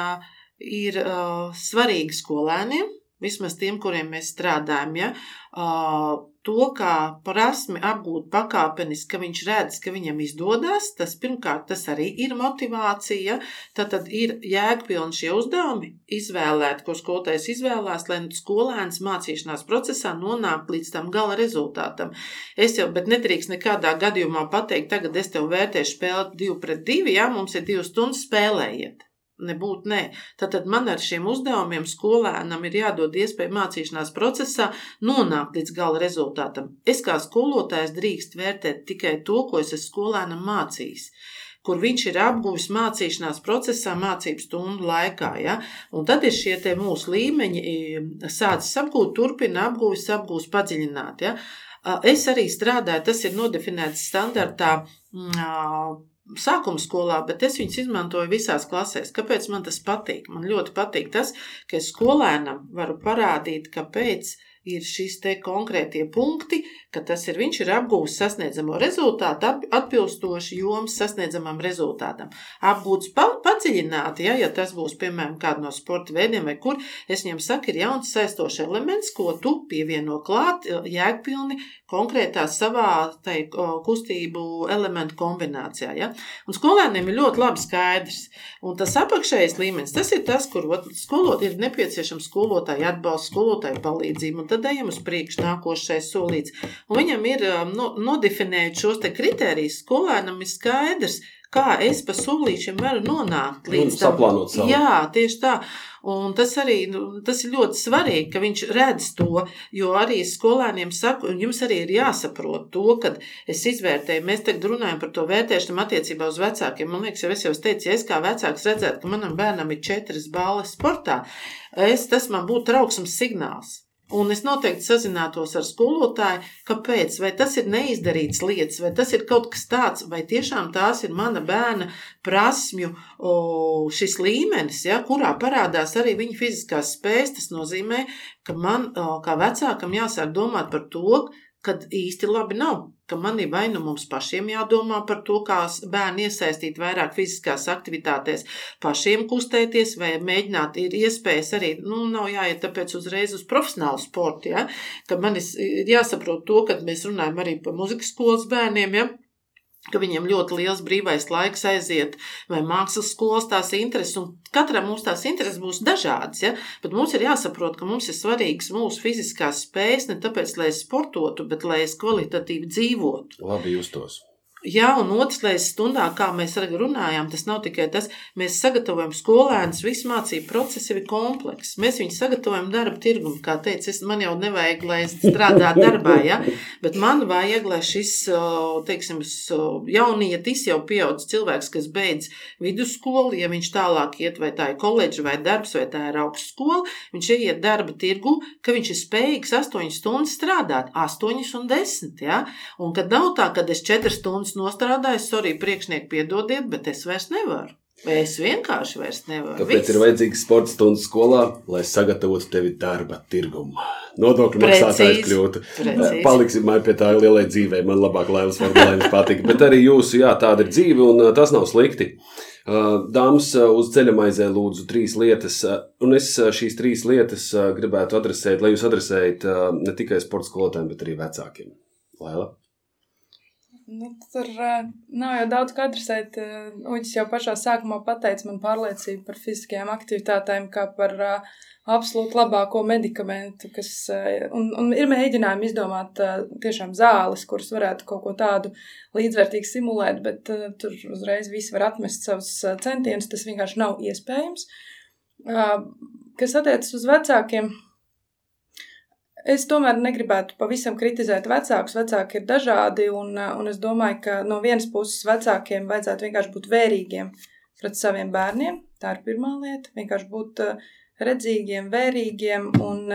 ir uh, svarīga skolēniem, vismaz tiem, kuriem mēs strādājam. Ja? Uh, to, kā prasmi apgūt pakāpeniski, ka viņš redz, ka viņam izdodas, tas pirmkārt tas arī ir motivācija. Tad, tad ir jēgpilni šie uzdevumi, izvēlēt, ko skolotājs izvēlās, lai skolēns mācīšanās procesā nonāk līdz tam gala rezultātam. Es jau, bet nedrīkst nekādā gadījumā pateikt, tagad es tev vērtēšu spēli divu pret divu, ja mums ir divas stundas spēlējiet nebūt nē. Tātad man ar šiem uzdevumiem skolēnam ir jādod iespēja mācīšanās procesā nonākt līdz gala rezultātam. Es kā skolotājs drīkst vērtēt tikai to, ko es esmu skolēnam mācījis kur viņš ir apguvis mācīšanās procesā, mācību stundu laikā. Ja? Un tad ir šie mūsu līmeņi, sācis apgūt, turpina apgūvis, apgūs padziļināt. Ja? Es arī strādāju, tas ir nodefinēts standartā sākuma skolā, bet es viņus izmantoju visās klasēs. Kāpēc man tas patīk? Man ļoti patīk tas, ka es skolēnam varu parādīt, kāpēc ir šis te konkrētie punkti, ka tas ir viņš ir apgūst sasniedzamo rezultātu, atbilstoši jomas sasniedzamam rezultātam. Apgūts pa, padziļināti, ja, ja tas būs, piemēram, kāda no sporta veidiem vai kur, es viņam saku, ir jauns saistošs elements, ko tu pievieno klāt jēgpilni konkrētā savā tai, kustību elementu kombinācijā. Ja. Un skolēniem ir ļoti labi skaidrs. Un tas apakšējais līmenis, tas ir tas, kur skolot, ir nepieciešams skolotāju atbalsts, skolotāju palīdzību un tad ejam uz priekšu nākošais solīts. Un viņam ir no, nodefinēt šos te kriterijus, skolēnam ir skaidrs, kā es pa solīšiem varu nonākt līdz tam. Saplānot savu. Jā, tieši tā. Un tas arī nu, tas ir ļoti svarīgi, ka viņš redz to, jo arī skolēniem saku, un jums arī ir jāsaprot to, ka es izvērtēju, mēs tagad runājam par to vērtēšanu attiecībā uz vecākiem. Man liekas, jau es jau teicu, ja es kā vecāks redzētu, ka manam bērnam ir četras balles sportā, es, tas man būtu trauksmes signāls. Un es noteikti sazinātos ar skolotāju, kāpēc, vai tas ir neizdarīts lietas, vai tas ir kaut kas tāds, vai tiešām tās ir mana bērna prasmju o, šis līmenis, ja, kurā parādās arī viņa fiziskās spējas. Tas nozīmē, ka man o, kā vecākam jāsāk domāt par to, kad īsti labi nav. Ka man ir vai nu mums pašiem jādomā par to, kā bērnu iesaistīt vairāk fiziskās aktivitātēs, pašiem kustēties, vai mēģināt, ir iespējas arī, nu, nav jāiet tāpēc uzreiz uz profesionālu sportu, ja, ka man ir jāsaprot to, kad mēs runājam arī par muzikas skolas bērniem, ja, ka viņiem ļoti liels brīvais laiks aiziet, vai mākslas skolas tās intereses, un katram mums tās intereses būs dažādas, ja? bet mums ir jāsaprot, ka mums ir svarīgas mūsu fiziskās spējas, ne tāpēc, lai es sportotu, bet lai es kvalitatīvi dzīvotu. Labi justos. Jā, un otrs reizes stundā, kā mēs arī runājām, tas nav tikai tas, mēs sagatavojam skolēnus, visu mācību procesu ir komplekss. Mēs viņus sagatavojam darba tirgumu, kā teicu, es, man jau nevajag, lai es strādātu darbā, ja? bet man vajag, lai šis, teiksim, jaunietis jau pieaudzis cilvēks, kas beidz vidusskolu, ja viņš tālāk iet, vai tā ir koledža vai darbs, vai tā ir augstskola, viņš ieiet darba tirgu, ka viņš ir spējīgs 8 stundas strādāt, 8 un 10, ja? un kad nav tā, kad es 4 stundas stundas nostrādājis, sorry, priekšnieki, piedodiet, bet es vairs nevaru. Es vienkārši vairs nevaru. Tāpēc Viss. ir vajadzīgs sporta stundas skolā, lai sagatavotu tevi darba tirgumu. Nodokļu maksātājs kļūtu. Precīzi. Paliksim pie tā lielai dzīvē. Man labāk Lailas Formulēns patīk. Bet arī jūsu, jā, tāda ir dzīve un tas nav slikti. Dāmas uz ceļamaizē lūdzu trīs lietas, un es šīs trīs lietas gribētu adresēt, lai jūs adresējat ne tikai sporta skolotājiem, bet arī vecākiem. Laila? Nu, tur uh, nav jau daudz ko adresēt. Uh, Uģis jau pašā sākumā pateica man pārliecību par fiziskajām aktivitātēm, kā par uh, absolūti labāko medikamentu, kas uh, un, un ir mēģinājumi izdomāt uh, tiešām zāles, kuras varētu kaut ko tādu līdzvērtīgu simulēt, bet tur uzreiz visi var atmest savus centienus. Tas vienkārši nav iespējams. Kas attiecas uz vecākiem, Es tomēr negribētu pavisam kritizēt vecākus. Vecāki ir dažādi, un, un es domāju, ka no vienas puses vecākiem vajadzētu vienkārši būt vērīgiem pret saviem bērniem. Tā ir pirmā lieta. Vienkārši būt redzīgiem, vērīgiem. Un,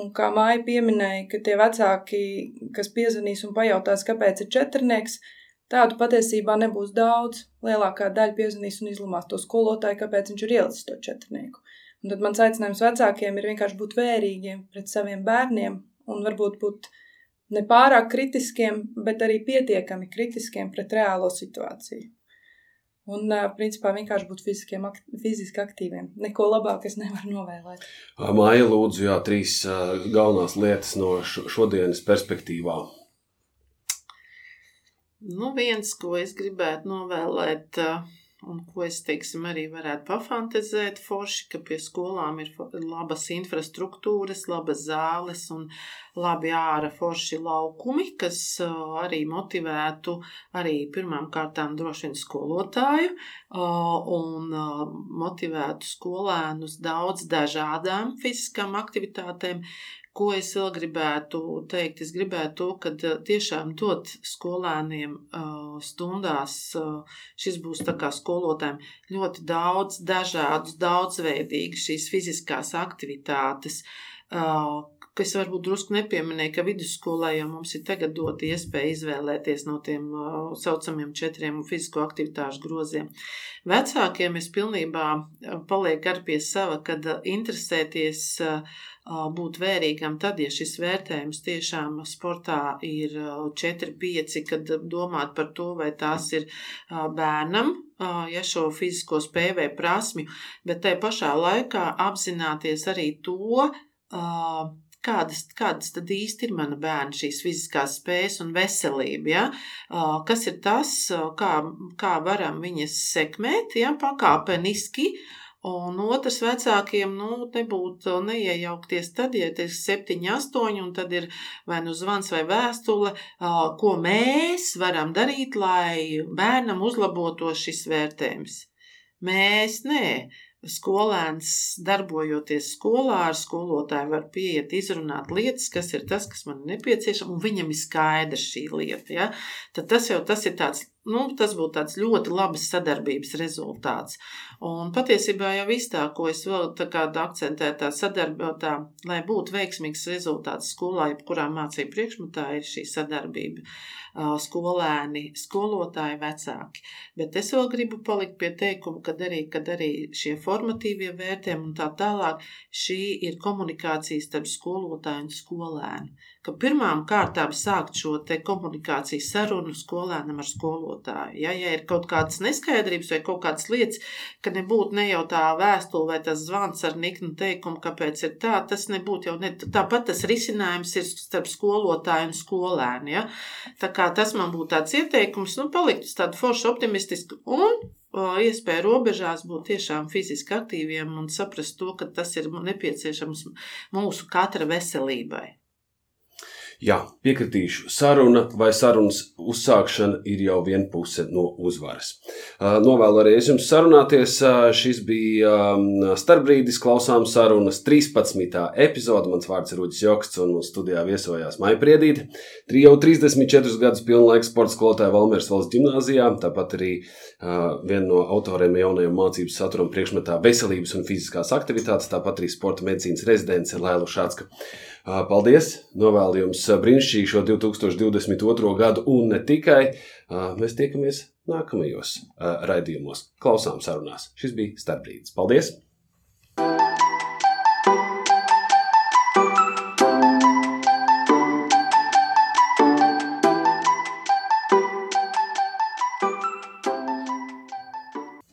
un kā māja pieminēja, ka tie vecāki, kas piezvanīs un pajautās, kāpēc ir četrnieks, tādu patiesībā nebūs daudz. Lielākā daļa piezvanīs un izlumās to skolotāju, kāpēc viņš ir ielicis to četrnieku. Un tad mans aicinājums vecākiem ir vienkārši būt vērīgiem pret saviem bērniem un varbūt būt ne pārāk kritiskiem, bet arī pietiekami kritiskiem pret reālo situāciju. Un, principā, vienkārši būt fiziskiem, fiziski aktīviem. Neko labāk es nevaru novēlēt. Māja, lūdzu, jā, trīs galvenās lietas no šodienas perspektīvā. Nu, viens, ko es gribētu novēlēt, uh, un ko es teiksim, arī varētu pafantazēt forši, ka pie skolām ir labas infrastruktūras, labas zāles un labi ārā forši laukumi, kas arī motivētu arī pirmām kārtām droši vien skolotāju un motivētu skolēnus daudz dažādām fiziskām aktivitātēm, Ko es vēl gribētu teikt? Es gribētu to, ka tiešām dot skolēniem stundās, šis būs tā kā skolotājiem, ļoti daudz dažādus, daudzveidīgas šīs fiziskās aktivitātes, kas varbūt drusku nepieminēja, ka vidusskolā jau mums ir tagad dot iespēja izvēlēties no tiem saucamiem četriem fizisko aktivitāšu groziem. Vecākiem es pilnībā palieku ar pie sava, kad interesēties uh, būt vērīgam tad, ja šis vērtējums tiešām sportā ir 4-5, kad domāt par to, vai tās ir bērnam, ja šo fizisko spēju vai prasmju, bet tai pašā laikā apzināties arī to, kādas, kādas tad īsti ir mana bērna šīs fiziskās spējas un veselība. Ja? Kas ir tas, kā, kā varam viņas sekmēt ja? pakāpeniski Un otrs vecākiem nu, nebūtu neiejaukties tad, ja ir 7, 8, un tad ir vai nu zvans vai vēstule, ko mēs varam darīt, lai bērnam uzlabotos šis vērtējums. Mēs nē. Skolēns, darbojoties skolā, ar skolotāju var pieiet, izrunāt lietas, kas ir tas, kas man ir nepieciešams, un viņam ir skaidrs šī lieta. Ja? Tad tas jau tas ir tāds Nu, tas būtu tāds ļoti labs sadarbības rezultāts. Un patiesībā jau viss tā, ko es vēl akcentēju, tā sadarbībā, lai būtu veiksmīgs rezultāts skolā, jebkurā mācību priekšmetā, ir šī sadarbība. Skolēni, skolotāji, vecāki. Bet es vēl gribu palikt pie teikuma, ka arī, kad arī šie formatīvie vērtējumi un tā tālāk, šī ir komunikācija starp skolotāju un skolēnu. Ka pirmām kārtām sākt šo komunikāciju sarunu skolēnam ar skolotāju. Ja, ja ir kaut kādas neskaidrības vai kaut kādas lietas, ka nebūtu ne jau tā vēstule vai tas zvans ar niknu teikumu, kāpēc ir tā, tas nebūtu jau ne, tāpat tas risinājums ir starp skolotāju un skolēnu. Ja. Tā kā tas man būtu tāds ieteikums, nu, palikt uz tādu foršu optimistisku un iespēja robežās būt tiešām fiziski aktīviem un saprast to, ka tas ir nepieciešams mūsu katra veselībai. Jā, piekritīšu. Saruna vai sarunas uzsākšana ir jau viena puse no uzvaras. Novēlu arī jums sarunāties. Šis bija starpbrīdis, klausām sarunas 13. epizode. Mans vārds ir Rudis Joksts, un mūsu studijā viesojās Maija Priedīte. Jau 34 gadus pilnlaika sporta skolotāja Valmieras valsts gimnāzijā, tāpat arī viena no autoriem jaunajam mācības saturam priekšmetā veselības un fiziskās aktivitātes, tāpat arī sporta medicīnas rezidents Lēlu Šācka. Paldies! Novēlu jums brīnišķīgu šo 2022. gadu un ne tikai. Mēs tiekamies nākamajos raidījumos, klausām sarunās. Šis bija starpbrīdis. Paldies!